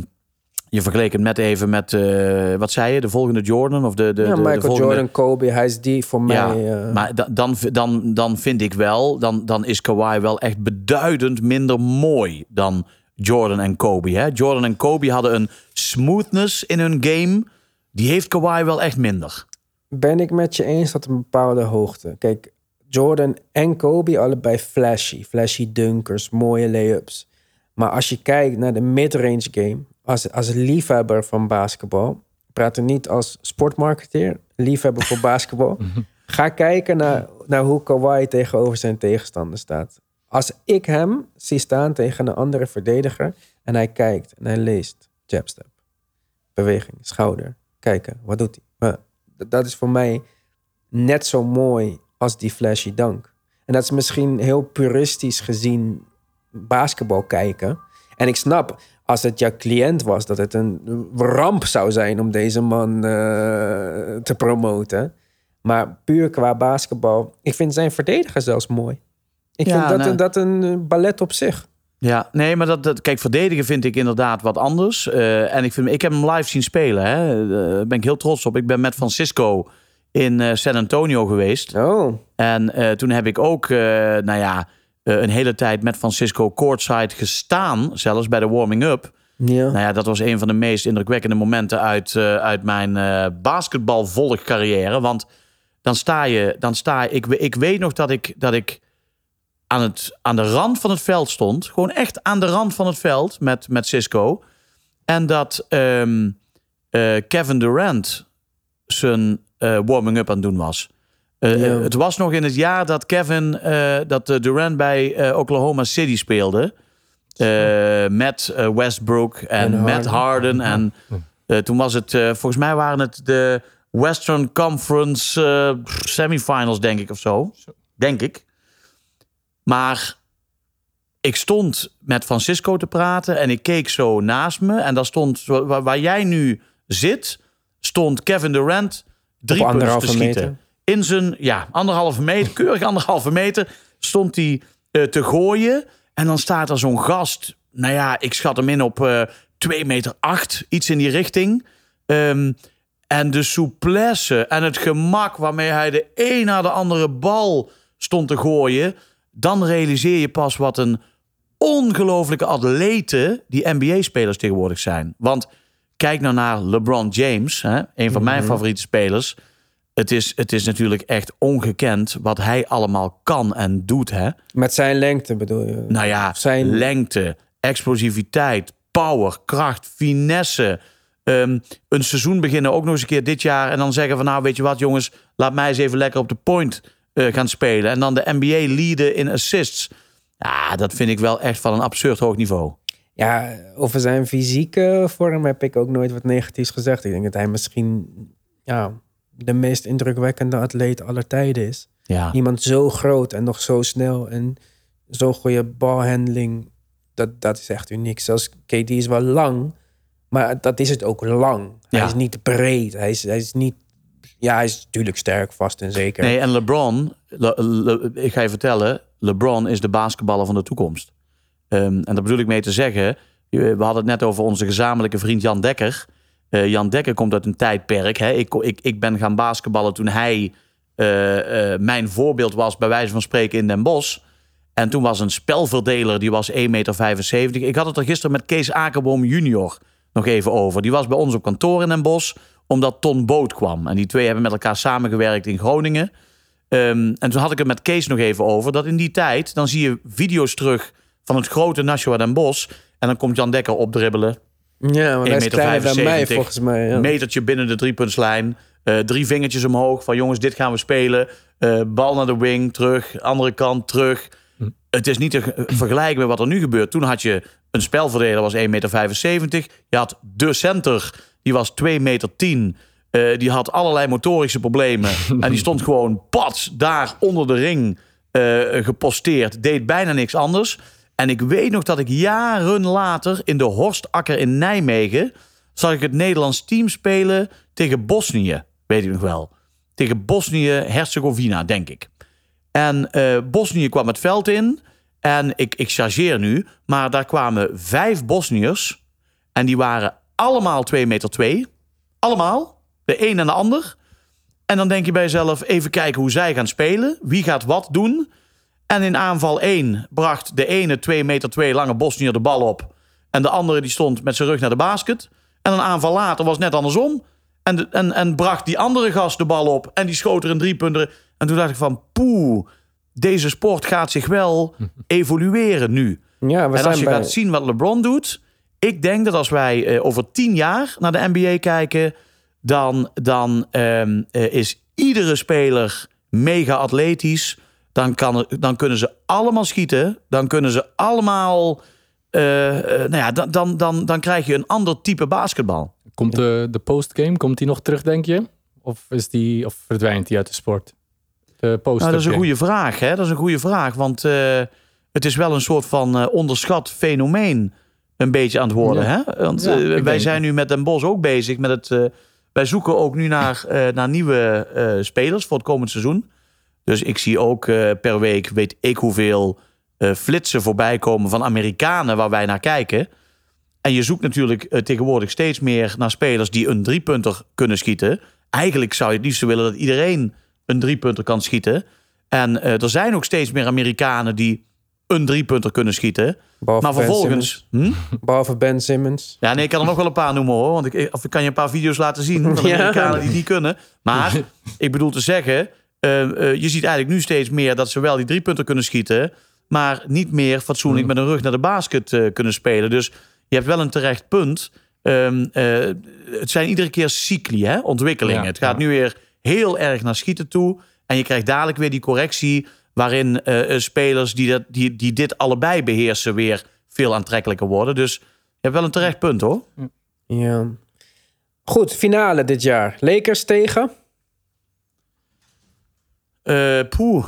je vergeleek het net even met, eh, wat zei je? De volgende Jordan? Of de, de, Ja, de, de Michael volgende... Jordan, Kobe, hij is die voor mij. Ja, maar da- dan, dan, dan vind ik wel, dan, dan is Kawhi wel echt beduidend minder mooi dan Jordan en Kobe. Hè? Jordan en Kobe hadden een smoothness in hun game. Die heeft Kawhi wel echt minder. ben ik met je eens tot een bepaalde hoogte. Kijk, Jordan en Kobe allebei flashy. Flashy dunkers, mooie layups. Maar als je kijkt naar de midrange game, als, als liefhebber van basketbal, praat er niet als sportmarketeer, liefhebber voor basketbal, ga kijken naar, naar hoe Kawhi tegenover zijn tegenstander staat. Als ik hem zie staan tegen een andere verdediger en hij kijkt en hij leest jabstep, beweging, schouder, kijken, wat doet hij? Dat is voor mij net zo mooi als die flashy dunk. En dat is misschien heel puristisch gezien basketbal kijken. En ik snap, als het jouw cliënt was, dat het een ramp zou zijn om deze man eh, te promoten. Maar puur qua basketbal, ik vind zijn verdediger zelfs mooi. Ik Ja, vind dat, nou- een, dat een ballet op zich. Ja, nee, maar dat, dat, kijk, verdedigen vind ik inderdaad wat anders. Eh, en ik, vind, ik heb hem live zien spelen. Hè. Daar ben ik heel trots op. Ik ben met Francisco in eh, San Antonio geweest. Oh, En eh, toen heb ik ook, eh, nou ja, eh, een hele tijd met Francisco courtside gestaan. Zelfs bij de warming-up. ja. Nou ja, dat was een van de meest indrukwekkende momenten uit, eh, uit mijn eh basketbalvolgcarrière. Want dan sta je, dan sta je ik, ik weet nog dat ik, dat ik aan, het, aan de rand van het veld stond. Gewoon echt aan de rand van het veld met, met Cisco. En dat ehm, eh, Kevin Durant zijn eh, warming-up aan het doen was. Eh. Het was nog in het jaar dat Kevin, dat Durant bij Oklahoma City speelde. Met Westbrook en, En met Harden. Harden. En toen was het, volgens mij waren het de Western Conference semifinals, denk ik of zo. Denk ik. Maar ik stond met Francisco te praten en ik keek zo naast me. En daar stond, waar, waar jij nu zit, stond Kevin Durant drie punten te schieten. meter. In zijn, ja, anderhalve meter, keurig anderhalve meter, stond hij eh, te gooien. En dan staat er zo'n gast, nou ja, ik schat hem in op eh 2 meter 8, iets in die richting. Ehm, en de souplesse en het gemak waarmee hij de een na de andere bal stond te gooien. Dan realiseer je pas wat een ongelofelijke atleten die NBA-spelers tegenwoordig zijn. Want kijk nou naar LeBron James, hè, een van mijn Mhm. favoriete spelers. Het is, het is natuurlijk echt ongekend wat hij allemaal kan en doet. Hè? Met zijn lengte bedoel je? Nou ja, Zijn- lengte, explosiviteit, power, kracht, finesse. Ehm, een seizoen beginnen ook nog eens een keer dit jaar. En dan zeggen van nou weet je wat jongens, laat mij eens even lekker op de point eh, gaan spelen. En dan de NBA leaden in assists. Ja, dat vind ik wel echt van een absurd hoog niveau. Ja, over zijn fysieke vorm heb ik ook nooit wat negatiefs gezegd. Ik denk dat hij misschien ja, de meest indrukwekkende atleet aller tijden is. Ja, Iemand zo groot en nog zo snel en zo'n goede balhandling. Dat, dat is echt uniek. Zelfs KD is wel lang, maar dat is het ook lang. Hij Ja. is niet breed. Hij is, hij is niet... Ja, hij is natuurlijk sterk, vast en zeker. Nee, en LeBron, Le- Le- ik ga je vertellen, LeBron is de basketballer van de toekomst. Ehm, en daar bedoel ik mee te zeggen, eh, we hadden het net over onze gezamenlijke vriend Jan Dekker. Eh, Jan Dekker komt uit een tijdperk. Hè. Ik, ik, ik ben gaan basketballen toen hij eh, mijn voorbeeld was, bij wijze van spreken, in Den Bosch. En toen was een spelverdeler, die was 1,75 meter. Ik had het er gisteren met Kees Akerboom junior nog even over. Die was bij ons op kantoor in Den Bosch, omdat Ton Boot kwam. En die twee hebben met elkaar samengewerkt in Groningen. Ehm, en toen had ik het met Kees nog even over. Dat in die tijd, dan zie je video's terug van het grote Nashua Den Bosch. En dan komt Jan Dekker opdribbelen. ja, want hij is 1,75 kleiner dan mij meter, volgens mij. Ja. Metertje binnen de driepuntslijn. eh drie vingertjes omhoog. Van jongens, dit gaan we spelen. Eh, bal naar de wing, terug. Andere kant, terug. Het is niet te ge- vergelijken met wat er nu gebeurt. Toen had je een spelverdeler, was 1,75 meter. Je had de center, die was 2,10 meter. Eh, die had allerlei motorische problemen. en die stond gewoon pats daar onder de ring eh, geposteerd. Deed bijna niks anders. En ik weet nog dat ik jaren later in de Horstakker in Nijmegen... zag ik het Nederlands team spelen tegen Bosnië. Weet ik nog wel. Tegen Bosnië-Herzegovina, denk ik. En eh Bosnië kwam het veld in. En ik, ik chargeer nu. Maar daar kwamen vijf Bosniërs. En die waren allemaal 2 meter 2. Allemaal. De een en de ander. En dan denk je bij jezelf, even kijken hoe zij gaan spelen. Wie gaat wat doen? En in aanval 1 bracht de ene 2 meter 2 lange Bosnier de bal op. En de andere die stond met zijn rug naar de basket. En een aanval later was net andersom. En, de- en, en bracht die andere gast de bal op. En die schoot er een driepunter. En toen dacht ik van, poeh, deze sport gaat zich wel evolueren nu. Ja, we en als je bij... gaat zien wat LeBron doet... Ik denk dat als wij eh, over tien jaar naar de NBA kijken... dan, dan ehm, eh, is iedere speler mega atletisch. Dan, kan, dan kunnen ze allemaal schieten. Dan kunnen ze allemaal... eh, nou ja, dan, dan, dan, dan krijg je een ander type basketbal. Komt de, de postgame, komt die nog terug, denk je? Of, is die, of verdwijnt die uit de sport? De post Nou, dat is een goede vraag. Hè? Dat is een goede vraag. Want het is wel een soort van onderschat fenomeen. Een beetje aan het worden. Ja. Hè? Want Ja, eh, wij zijn nu met Den Bos ook bezig met het. eh, wij zoeken ook nu naar, eh, naar nieuwe spelers voor het komend seizoen. Dus ik zie ook per week, weet ik hoeveel flitsen voorbij komen van Amerikanen waar wij naar kijken. En je zoekt natuurlijk tegenwoordig steeds meer naar spelers die een driepunter kunnen schieten. Eigenlijk zou je het liefst willen dat iedereen een driepunter kan schieten. En er zijn ook steeds meer Amerikanen die een driepunter kunnen schieten. Behalve Maar Ben vervolgens. Hm? Simmons. Behalve Ben Simmons. Ja, nee, ik kan er nog wel een paar noemen hoor. Want ik, of ik kan je een paar video's laten zien van. Amerikanen die die kunnen. Maar ik bedoel te zeggen, eh, eh, je ziet eigenlijk nu steeds meer dat ze wel die driepunter kunnen schieten. Maar niet meer fatsoenlijk met een rug naar de basket eh, kunnen spelen. Dus je hebt wel een terecht punt. Ehm, eh, het zijn iedere keer cycli, hè? ontwikkelingen. Ja, het gaat ja. nu weer heel erg naar schieten toe. En je krijgt dadelijk weer die correctie. Waarin eh, eh, spelers die, dat, die, die dit allebei beheersen weer veel aantrekkelijker worden. Dus je hebt wel een terecht punt hoor. Ja. Goed, finale dit jaar. Lakers tegen? Eh poeh.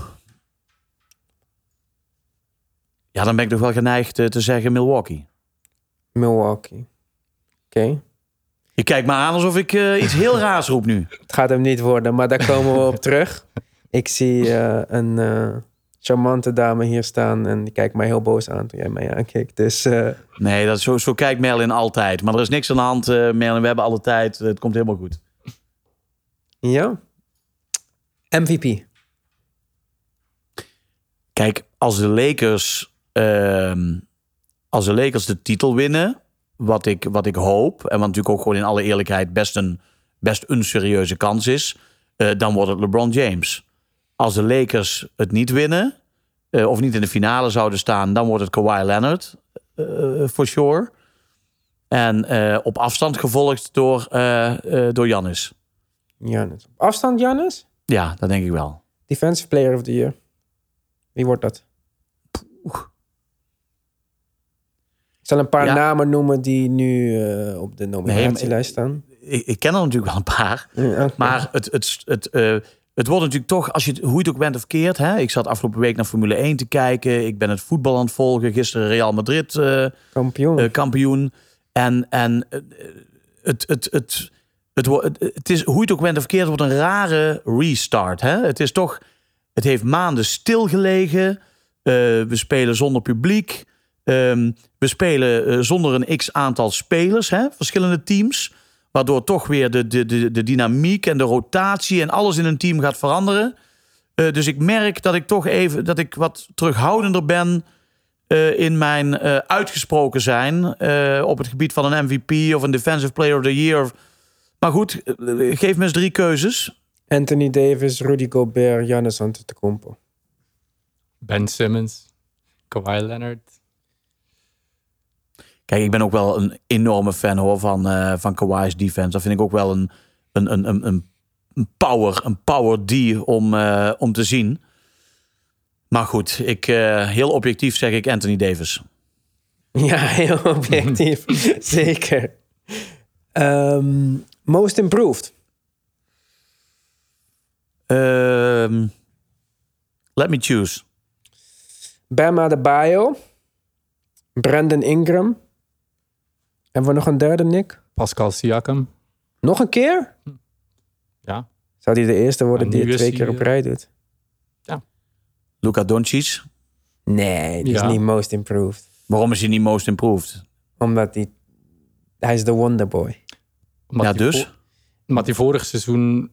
Ja, dan ben ik toch wel geneigd te zeggen Milwaukee. Milwaukee. Oké. Je kijkt me aan alsof ik iets heel raars roep nu. Het gaat hem niet worden, maar daar komen we op terug. Ik zie eh, een eh, charmante dame hier staan en die kijkt mij heel boos aan toen jij mij aankeek. Dus eh, Nee, dat, zo, zo kijkt Merlin altijd. Maar er is niks aan de hand, Merlin. We hebben alle tijd. Het komt helemaal goed. ja. MVP. Kijk, als de Lakers, ehm, als de Lakers de titel winnen, wat ik, wat ik hoop, en wat natuurlijk ook gewoon in alle eerlijkheid best een, best een serieuze kans is, dan wordt het LeBron James. Als de Lakers het niet winnen, eh, of niet in de finale zouden staan, dan wordt het Kawhi Leonard, eh for sure. En eh, op afstand gevolgd door, eh eh door Giannis. Giannis. Op afstand, Giannis? Ja, dat denk ik wel. Defensive Player of the Year. Wie wordt dat? Ik zal een paar Ja. namen noemen die nu eh, op de nominatielijst staan. Ik, ik ken er natuurlijk wel een paar. Ja. Maar het, het, het, eh, het wordt natuurlijk toch, als je het, hoe je het ook bent of keert. Hè? Ik zat afgelopen week naar Formule 1 te kijken. Ik ben het voetbal aan het volgen. Gisteren Real Madrid eh, Kampioen. eh, kampioen. En, en eh, het, het, het, het, het, het is, hoe je het ook bent of keert, wordt een rare restart. Hè? Het is toch, het heeft maanden stilgelegen. We spelen zonder publiek. Ehm, we spelen zonder een x aantal spelers, hè? verschillende teams. Waardoor toch weer de, de, de, de dynamiek en de rotatie en alles in een team gaat veranderen. Eh, dus ik merk dat ik toch even dat ik wat terughoudender ben eh, in mijn eh, uitgesproken zijn eh, op het gebied van een MVP of een Defensive Player of the Year. Maar goed, geef me eens drie keuzes. Anthony Davis, Rudy Gobert, Giannis Antetokounmpo. Ben Simmons, Kawhi Leonard. Kijk, ik ben ook wel een enorme fan hoor van, eh van Kawhi's defense. Dat vind ik ook wel een, een, een, een, een power, een power D om, eh, om te zien. Maar goed, ik, eh, heel objectief zeg ik Anthony Davis. Ja, heel objectief. Zeker. Ehm, most improved. Ehm, let me choose. Bam Adebayo. Brandon Ingram. Hebben we nog een derde, Nick? Pascal Siakam. Nog een keer? Ja. Zou die de eerste worden Ja, die nu het is twee hij, keer op eh, rij doet? Luka Doncic. Nee, die Ja. is niet most improved. Waarom is hij niet most improved? Omdat hij... Hij is de wonderboy. Omdat ja, hij dus? vo- Omdat hij vorig seizoen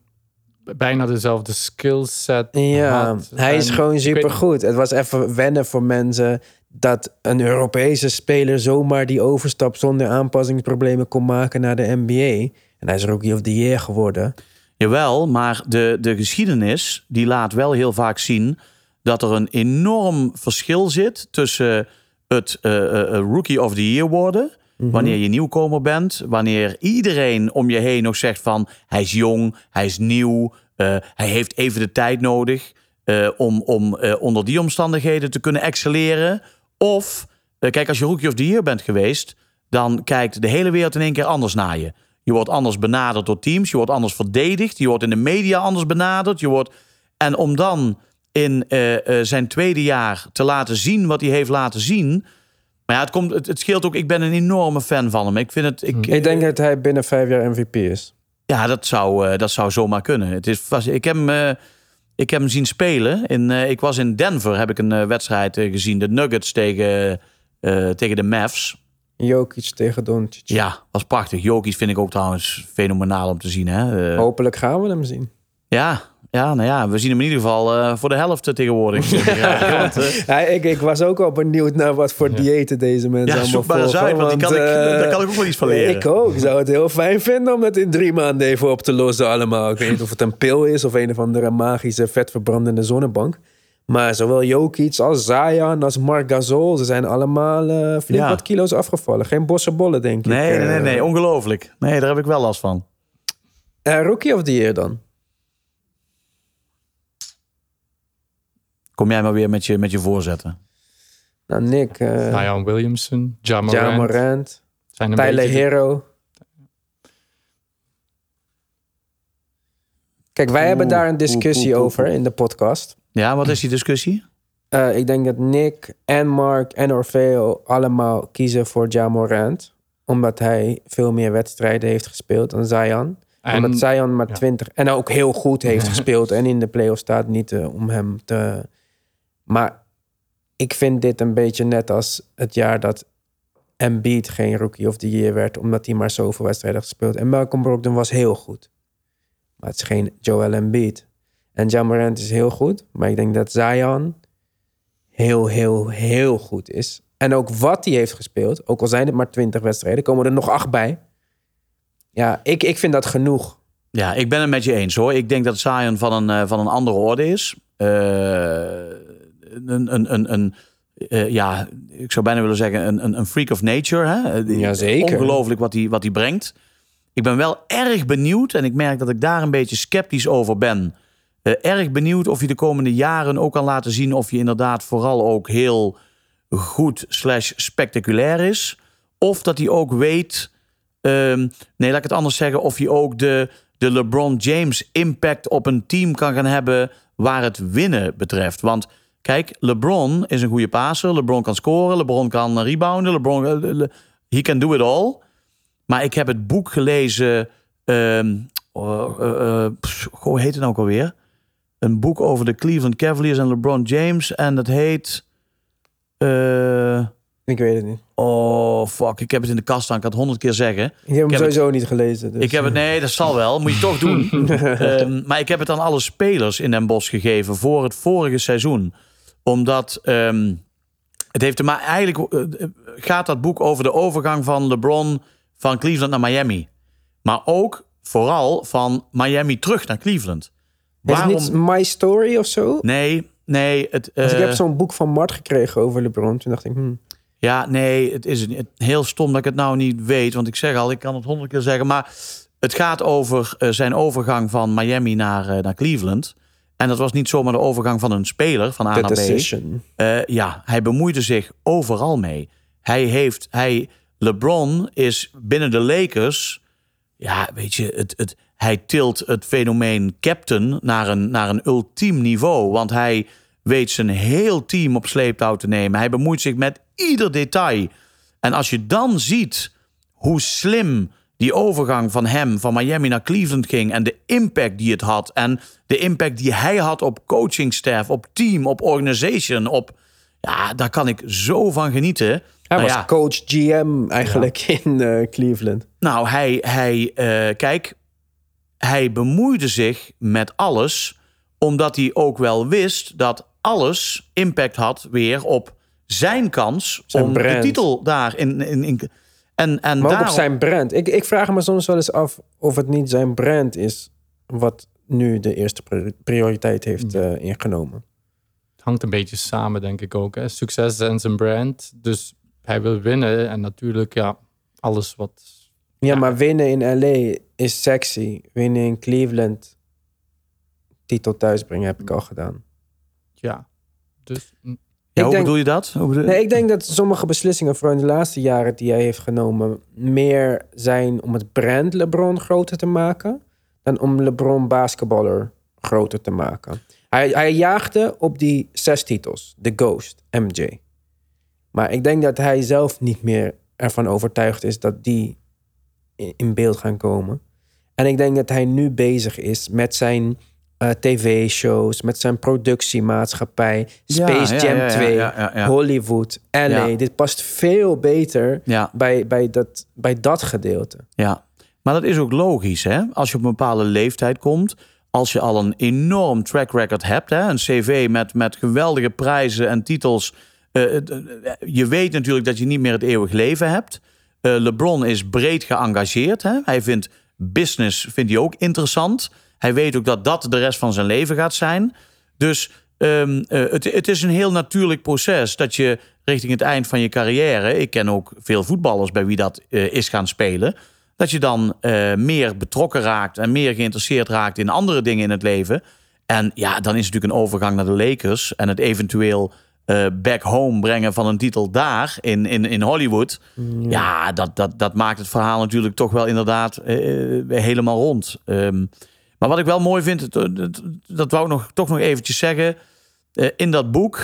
bijna dezelfde skillset Ja, had. hij is En gewoon ik weet- supergoed. Het was even wennen voor mensen dat een Europese speler zomaar die overstap zonder aanpassingsproblemen kon maken naar de NBA. En hij is Rookie of the Year geworden. Jawel, maar de, de geschiedenis die laat wel heel vaak zien dat er een enorm verschil zit tussen het eh, eh, eh, Rookie of the Year worden, wanneer je nieuwkomer bent, wanneer iedereen om je heen nog zegt van hij is jong, hij is nieuw, hij heeft even de tijd nodig om, om onder die omstandigheden te kunnen excelleren. Of, eh, kijk, als je Rookie of the Year bent geweest, dan kijkt de hele wereld in één keer anders naar je. Je wordt anders benaderd door teams, je wordt anders verdedigd, je wordt in de media anders benaderd. Je wordt... En om dan in eh, eh, zijn tweede jaar te laten zien wat hij heeft laten zien. Maar ja, het, komt, het, het scheelt ook. Ik ben een enorme fan van hem. Ik vind het. Ik, Ik denk dat hij binnen vijf jaar MVP is. ja, dat zou, dat zou zomaar kunnen. Het is, ik, heb hem, ik heb hem zien spelen. In, eh, ik was in Denver, heb ik een eh, wedstrijd eh, gezien. De Nuggets tegen, tegen de Mavs. Jokic tegen Doncic. Ja, was prachtig. Jokic vind ik ook trouwens fenomenaal om te zien. Hè? Hopelijk gaan we hem zien. ja, ja, nou ja, we zien hem in ieder geval eh, voor de helft tegenwoordig. Ja, want, eh, Ja, ik, ik was ook al benieuwd naar wat voor diëten deze mensen ja, allemaal zoek maar eens volgen, uit, want die kan ik, eh, daar kan ik ook wel iets van leren. Ik ook. Ik zou het heel fijn vinden om dat in drie maanden even op te lossen allemaal. Ik weet niet of het een pil is of een of andere magische vetverbrandende zonnebank. Maar zowel Jokic als Zion als Marc Gasol, ze zijn allemaal eh, flink Ja. wat kilo's afgevallen. Geen bossenbollen, denk ik. Nee, nee, nee, ongelooflijk. Nee, daar heb ik wel last van. eh, rookie of the Year dan? Kom jij maar weer met je, met je voorzetten. Nou, Nick. eh Zion Williamson, Ja Morant. Ja Morant. Zijn een Tyler beetje Hero. Kijk, wij hebben daar een discussie oeh, oeh, over oeh. in de podcast. Ja, wat is die discussie? Eh, ik denk dat Nick en Mark en Orfeo allemaal kiezen voor Ja Morant. Omdat hij veel meer wedstrijden heeft gespeeld dan Zion. En- omdat Zion maar ja. 20 en ook heel goed heeft gespeeld. En in de playoffs staat niet eh, om hem te... Maar ik vind dit een beetje net als het jaar dat Embiid geen Rookie of the Year werd. Omdat hij maar zoveel wedstrijden gespeeld. En Malcolm Brogdon was heel goed. Maar het is geen Joel Embiid. En Ja Morant is heel goed. Maar ik denk dat Zion heel, heel, heel goed is. En ook wat hij heeft gespeeld, ook al zijn het maar 20 wedstrijden, komen er nog acht bij. Ja, ik, ik vind dat genoeg. Ja, ik ben het met je eens hoor. Ik denk dat Zion van een, eh, van een andere orde is. Uh, een, een, een, een uh, ja, ik zou bijna willen zeggen, een, een, freak of nature. Hè? Ja, zeker. Ongelooflijk wat hij, wat hij brengt. Ik ben wel erg benieuwd, en ik merk dat ik daar een beetje sceptisch over ben. Uh, erg benieuwd of je de komende jaren ook kan laten zien of je inderdaad vooral ook heel goed slash spectaculair is. Of dat hij ook weet, um, nee laat ik het anders zeggen, of hij ook de, de LeBron James impact op een team kan gaan hebben waar het winnen betreft. Want kijk, LeBron is een goede passer, LeBron kan scoren, LeBron kan rebounden, LeBron, uh, he can do it all. Maar ik heb het boek gelezen, um, uh, uh, hoe heet het nou ook alweer? Een boek over de Cleveland Cavaliers en LeBron James en dat heet... Uh, ik weet het niet. Oh, fuck. Ik heb het in de kast staan. Ik had honderd keer zeggen. Ik heb hem ik heb sowieso het, niet gelezen. Dus. Ik heb het... Nee, dat zal wel. Moet je toch doen. um, maar ik heb het aan alle spelers in Den Bosch gegeven voor het vorige seizoen. Omdat... Um, het heeft maar eigenlijk uh, gaat dat boek over de overgang van LeBron van Cleveland naar Miami. Maar ook vooral van Miami terug naar Cleveland. Is Waarom... het niet My Story of zo? Nee, Nee, het, uh, ik heb zo'n boek van Mart gekregen over LeBron. Toen dacht ik, hmm. Ja, nee, het is heel stom dat ik het nou niet weet. Want ik zeg al, ik kan het honderd keer zeggen. Maar het gaat over uh, zijn overgang van Miami naar, uh, naar Cleveland. En dat was niet zomaar de overgang van een speler van A The naar decision. B. ja, hij bemoeide zich overal mee. Hij heeft, hij, LeBron is binnen de Lakers... Ja, weet je, het, het, hij tilt het fenomeen captain naar een, naar een ultiem niveau. Want hij weet zijn heel team op sleeptouw te nemen. Hij bemoeit zich met ieder detail. En als je dan ziet hoe slim die overgang van hem van Miami naar Cleveland ging en de impact die het had en de impact die hij had op coachingstaff, op team, op organization, op ja, daar kan ik zo van genieten. Hij nou was coach GM eigenlijk in uh, Cleveland. Nou, hij, hij uh, kijk, hij bemoeide zich met alles, omdat hij ook wel wist dat alles impact had weer op zijn kans om de titel daar in. in, in en, en maar ook op zijn brand. Ik, ik vraag me soms wel eens af of het niet zijn brand is wat nu de eerste prioriteit heeft uh, ingenomen. Het hangt een beetje samen, denk ik ook. Hè? Succes en zijn brand. Dus hij wil winnen en natuurlijk, ja, alles wat. Ja, ja. maar winnen in LA is sexy. Winnen in Cleveland, titel thuisbrengen, heb ik al gedaan. Ja, dus... Ja, hoe denk, bedoel je dat? Bedoel... Nee, ik denk dat sommige beslissingen, vooral in de laatste jaren die hij heeft genomen, meer zijn om het brand LeBron groter te maken dan om LeBron basketballer groter te maken. Hij, hij jaagde op die zes titels, de Ghost, MJ. Maar ik denk dat hij zelf niet meer ervan overtuigd is dat die in beeld gaan komen. En ik denk dat hij nu bezig is met zijn uh, tv-shows, met zijn productiemaatschappij, Space Jam 2, Hollywood, LA. Dit past veel beter bij, bij, dat, bij dat gedeelte. Ja, maar dat is ook logisch, hè? Als je op een bepaalde leeftijd komt, als je al een enorm track record hebt, hè? een cv met, met geweldige prijzen en titels. Uh, je weet natuurlijk dat je niet meer het eeuwig leven hebt. Uh, LeBron is breed geëngageerd. Hè? Hij vindt business vindt hij ook interessant. Hij weet ook dat dat de rest van zijn leven gaat zijn. Dus um, uh, het, het is een heel natuurlijk proces dat je richting het eind van je carrière. Ik ken ook veel voetballers bij wie dat uh, is gaan spelen. Dat je dan uh, meer betrokken raakt en meer geïnteresseerd raakt in andere dingen in het leven. En ja, dan is het natuurlijk een overgang naar de Lakers en het eventueel uh, back home brengen van een titel daar in, in, in Hollywood. Ja, ja dat, dat, dat maakt het verhaal natuurlijk toch wel inderdaad uh, helemaal rond. Um, maar wat ik wel mooi vind, dat, dat wou ik nog, toch nog eventjes zeggen. Uh, in dat boek.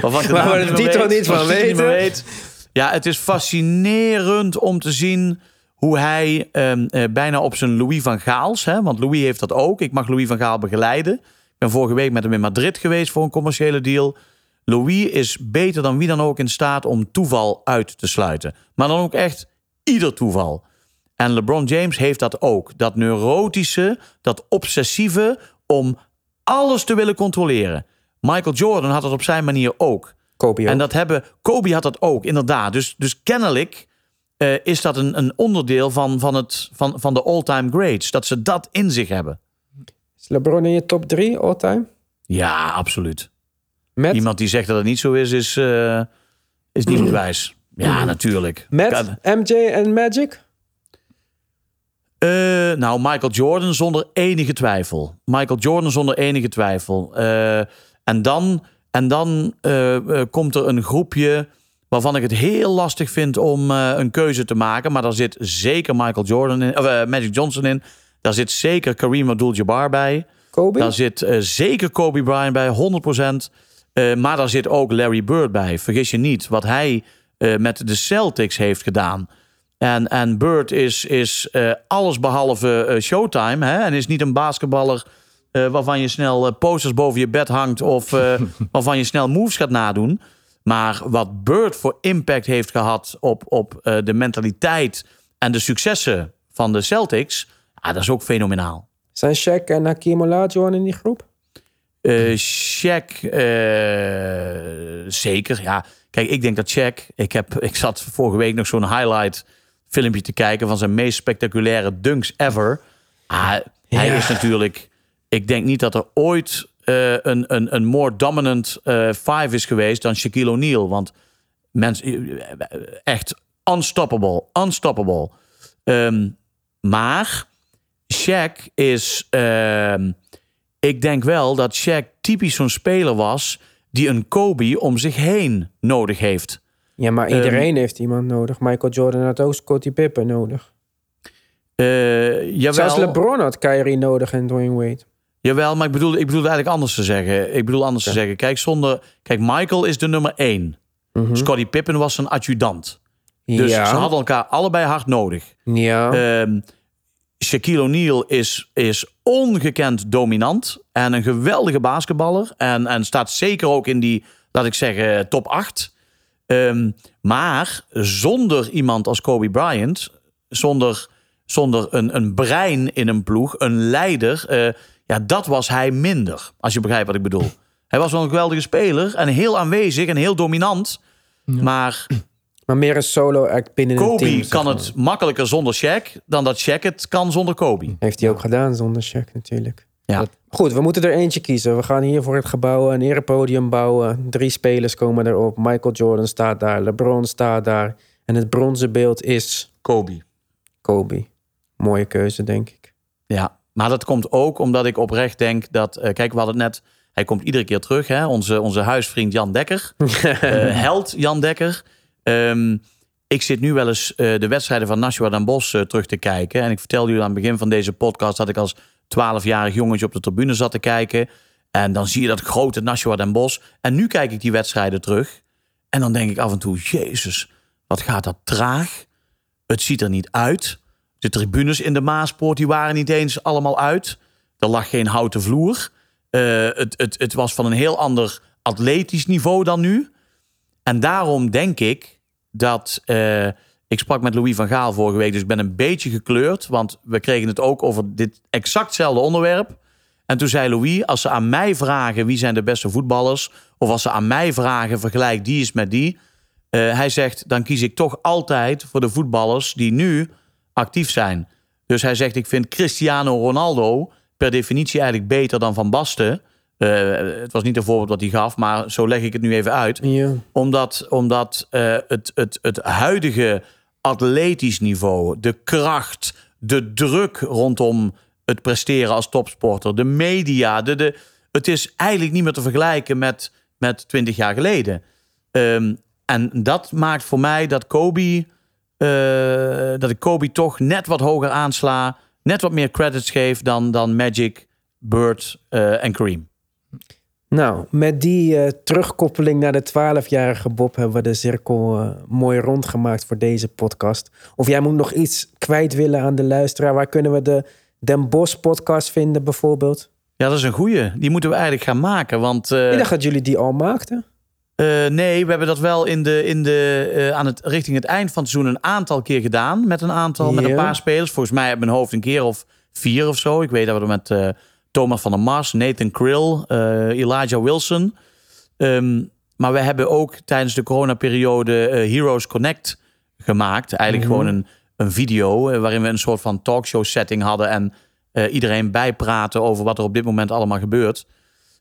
waarvan ik de titel niet van weten. Weet, ja, het is fascinerend om te zien hoe hij um, uh, bijna op zijn Louis van Gaals, hè, want Louis heeft dat ook. Ik mag Louis van Gaal begeleiden. Ik ben vorige week met hem in Madrid geweest voor een commerciële deal. Louis is beter dan wie dan ook in staat om toeval uit te sluiten. Maar dan ook echt ieder toeval. En LeBron James heeft dat ook. Dat neurotische, dat obsessieve om alles te willen controleren. Michael Jordan had het op zijn manier ook. Kobe ook. En dat hebben, Kobe had dat ook, inderdaad. Dus, dus kennelijk eh, is dat een, een onderdeel van, van, het, van, van de all-time greats. Dat ze dat in zich hebben. Is LeBron in je top 3 all-time? Ja, absoluut. Met, Iemand die zegt dat het niet zo is, is, eh, is niet wijs. Ja, natuurlijk. met MJ en Magic? Eh, nou, Michael Jordan zonder enige twijfel. Michael Jordan zonder enige twijfel. Eh, en dan, en dan eh, komt er een groepje waarvan ik het heel lastig vind om een keuze te maken. Maar daar zit zeker Michael Jordan in, of, Magic Johnson in. Daar zit zeker Kareem Abdul-Jabbar bij. Kobe? Daar zit zeker Kobe Bryant bij, 100%. Eh, maar daar zit ook Larry Bird bij. Vergis je niet wat hij met de Celtics heeft gedaan. En, en Bird is, is eh, alles behalve eh, showtime. Hè? En is niet een basketballer eh, waarvan je snel posters boven je bed hangt. Of eh, waarvan je snel moves gaat nadoen. Maar wat Bird voor impact heeft gehad op, op eh, de mentaliteit en de successen van de Celtics. Ah, dat is ook fenomenaal. Zijn Shaq en Hakeem Olajuwon in die groep? Eh Shaq, eh, zeker. Ja, kijk, ik denk dat Shaq. Ik, heb, ik zat vorige week nog zo'n highlight filmpje te kijken van zijn meest spectaculaire dunks ever. Ah, Hij Ja. is natuurlijk. Ik denk niet dat er ooit eh, een, een, een more dominant eh, five is geweest dan Shaquille O'Neal. Want mensen, echt unstoppable, unstoppable. Ehm, maar Shaq is. ehm, ik denk wel dat Shaq typisch zo'n speler was die een Kobe om zich heen nodig heeft. Ja, maar Ehm, iedereen heeft iemand nodig. Michael Jordan had ook Scottie Pippen nodig. Eh jawel, Zelfs LeBron had Kyrie nodig en Dwayne Wade. jawel, maar ik bedoel, ik bedoel eigenlijk anders te zeggen. Ik bedoel anders te zeggen. Kijk, zonder, kijk, Michael is de nummer één. Mhm. Scottie Pippen was zijn adjudant. Dus ja. ze hadden elkaar allebei hard nodig. ja. Ehm Shaquille O'Neal is, is ongekend dominant en een geweldige basketballer. En, en staat zeker ook in die, laat ik zeggen, top 8. Ehm, maar zonder iemand als Kobe Bryant, zonder, zonder een, een brein in een ploeg, een leider, eh, ja, dat was hij minder. Als je begrijpt wat ik bedoel. Hij was wel een geweldige speler en heel aanwezig en heel dominant. Maar maar meer een solo act binnen een team. Kobe kan maar. het makkelijker zonder Shaq dan dat Shaq het kan zonder Kobe. Heeft hij ook gedaan zonder Shaq natuurlijk. Ja. Goed, we moeten er eentje kiezen. We gaan hier voor het gebouw een erepodium bouwen. Drie spelers komen erop. Michael Jordan staat daar. LeBron staat daar. En het bronzen beeld is Kobe. Kobe. Mooie keuze, denk ik. Ja, maar dat komt ook omdat ik oprecht denk dat... eh, kijk, we hadden het net... Hij komt iedere keer terug, hè? Onze, onze huisvriend Jan Dekker. Eh, held Jan Dekker. Ehm, ik zit nu wel eens eh, de wedstrijden van Nashua Den Bosch eh, terug te kijken. En ik vertelde jullie aan het begin van deze podcast... dat ik als 12-jarig jongetje op de tribune zat te kijken. En dan zie je dat grote Nashua Den Bosch. En nu kijk ik die wedstrijden terug. En dan denk ik af en toe... Jezus, wat gaat dat traag. Het ziet er niet uit. De tribunes in de Maaspoort die waren niet eens allemaal uit. Er lag geen houten vloer. Eh, het, het, het was van een heel ander atletisch niveau dan nu. En daarom denk ik dat. eh, ik sprak met Louis van Gaal vorige week, dus ik ben een beetje gekleurd. Want we kregen het ook over dit exactzelfde onderwerp. En toen zei Louis: Als ze aan mij vragen wie zijn de beste voetballers. of als ze aan mij vragen, vergelijk die eens met die. eh, hij zegt: Dan kies ik toch altijd voor de voetballers die nu actief zijn. Dus hij zegt: Ik vind Cristiano Ronaldo per definitie eigenlijk beter dan Van Basten. Eh, het was niet een voorbeeld wat hij gaf, maar zo leg ik het nu even uit Ja. omdat, omdat eh, het, het, het huidige atletisch niveau, de kracht, de druk rondom het presteren als topsporter, de media, de, de, het is eigenlijk niet meer te vergelijken met, met 20 jaar geleden. Ehm, en dat maakt voor mij dat Kobe, eh, dat ik Kobe toch net wat hoger aansla, net wat meer credits geef dan, dan Magic, Bird en Kareem. Nou, met die eh, terugkoppeling naar de 12-jarige Bob hebben we de cirkel eh, mooi rondgemaakt voor deze podcast. Of jij moet nog iets kwijt willen aan de luisteraar. Waar kunnen we de Den Bos podcast vinden bijvoorbeeld? Ja, dat is een goeie. Die moeten we eigenlijk gaan maken, want... eh, Ik dacht dat jullie die al maakten. Nee, we hebben dat wel in de, in de, aan het, richting het eind van het seizoen een aantal keer gedaan. Met een aantal, met een paar spelers. Volgens mij uit mijn hoofd een keer of vier of zo. Ik weet dat we er met Thomas van der Mars, Nathan Krill, eh, Elijah Wilson. Ehm, maar we hebben ook tijdens de coronaperiode eh, Heroes Connect gemaakt. Eigenlijk Mhm. gewoon een, een video eh, waarin we een soort van talkshow setting hadden. En iedereen bijpraten over wat er op dit moment allemaal gebeurt.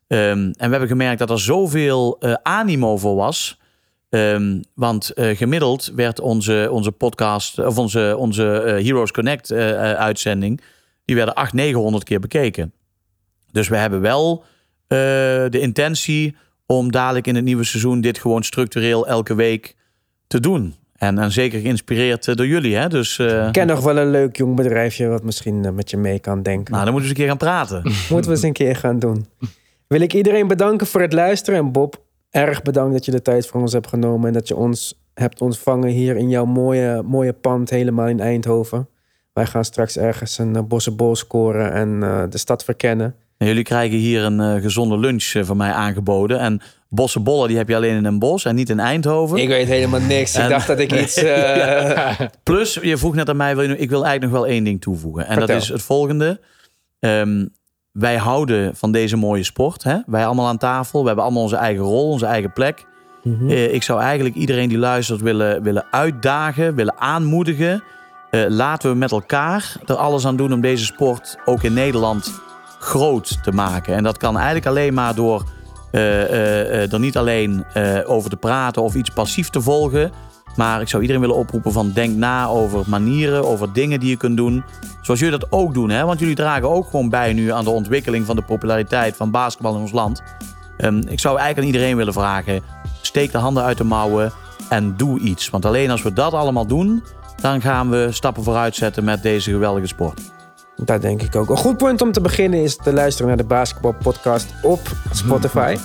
Ehm, en we hebben gemerkt dat er zoveel animo voor was. Ehm, want gemiddeld werd onze, onze podcast, of onze, onze Heroes Connect uitzending, die werden 800, 900 keer bekeken. Dus we hebben wel eh, de intentie om dadelijk in het nieuwe seizoen dit gewoon structureel elke week te doen. En, en zeker geïnspireerd eh, door jullie. Hè? Dus eh, Ik ken nog wel een leuk jong bedrijfje wat misschien met je mee kan denken. nou, dan moeten we eens een keer gaan praten. Moeten we eens een keer gaan doen. Wil ik iedereen bedanken voor het luisteren. En Bob, erg bedankt dat je de tijd voor ons hebt genomen. En dat je ons hebt ontvangen hier in jouw mooie, mooie pand helemaal in Eindhoven. Wij gaan straks ergens een uh, bossenbol scoren en de stad verkennen. Jullie krijgen hier een eh, gezonde lunch eh, van mij aangeboden. En bossenbollen die heb je alleen in een bos en niet in Eindhoven. Ik weet helemaal niks. Ik dacht dat ik iets... eh, Plus, je vroeg net aan mij, wil je, ik wil eigenlijk nog wel één ding toevoegen. En Vertel. dat is het volgende. Ehm, wij houden van deze mooie sport. Hè? Wij allemaal aan tafel. We hebben allemaal onze eigen rol, onze eigen plek. mhm. Ik zou eigenlijk iedereen die luistert willen, willen uitdagen, willen aanmoedigen. Laten we met elkaar er alles aan doen om deze sport ook in Nederland groot te maken. En dat kan eigenlijk alleen maar door eh, eh, eh, er niet alleen eh, over te praten of iets passief te volgen. Maar ik zou iedereen willen oproepen van denk na over manieren, over dingen die je kunt doen. Zoals jullie dat ook doen. Hè? Want jullie dragen ook gewoon bij nu aan de ontwikkeling van de populariteit van basketbal in ons land. Ehm, ik zou eigenlijk aan iedereen willen vragen, steek de handen uit de mouwen en doe iets. Want alleen als we dat allemaal doen, dan gaan we stappen vooruit zetten met deze geweldige sport. Dat denk ik ook. Een goed punt om te beginnen is te luisteren naar de Basketbal Podcast op Spotify.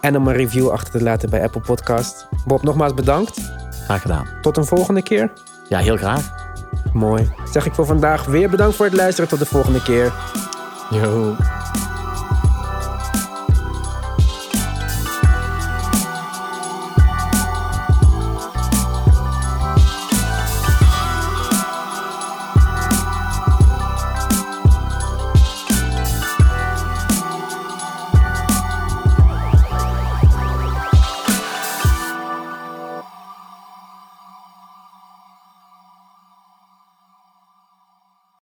En om een review achter te laten bij Apple Podcast. Bob, nogmaals bedankt. Graag gedaan. Tot een volgende keer. Ja, heel graag. Mooi. Zeg ik voor vandaag weer bedankt voor het luisteren. Tot de volgende keer. Yo.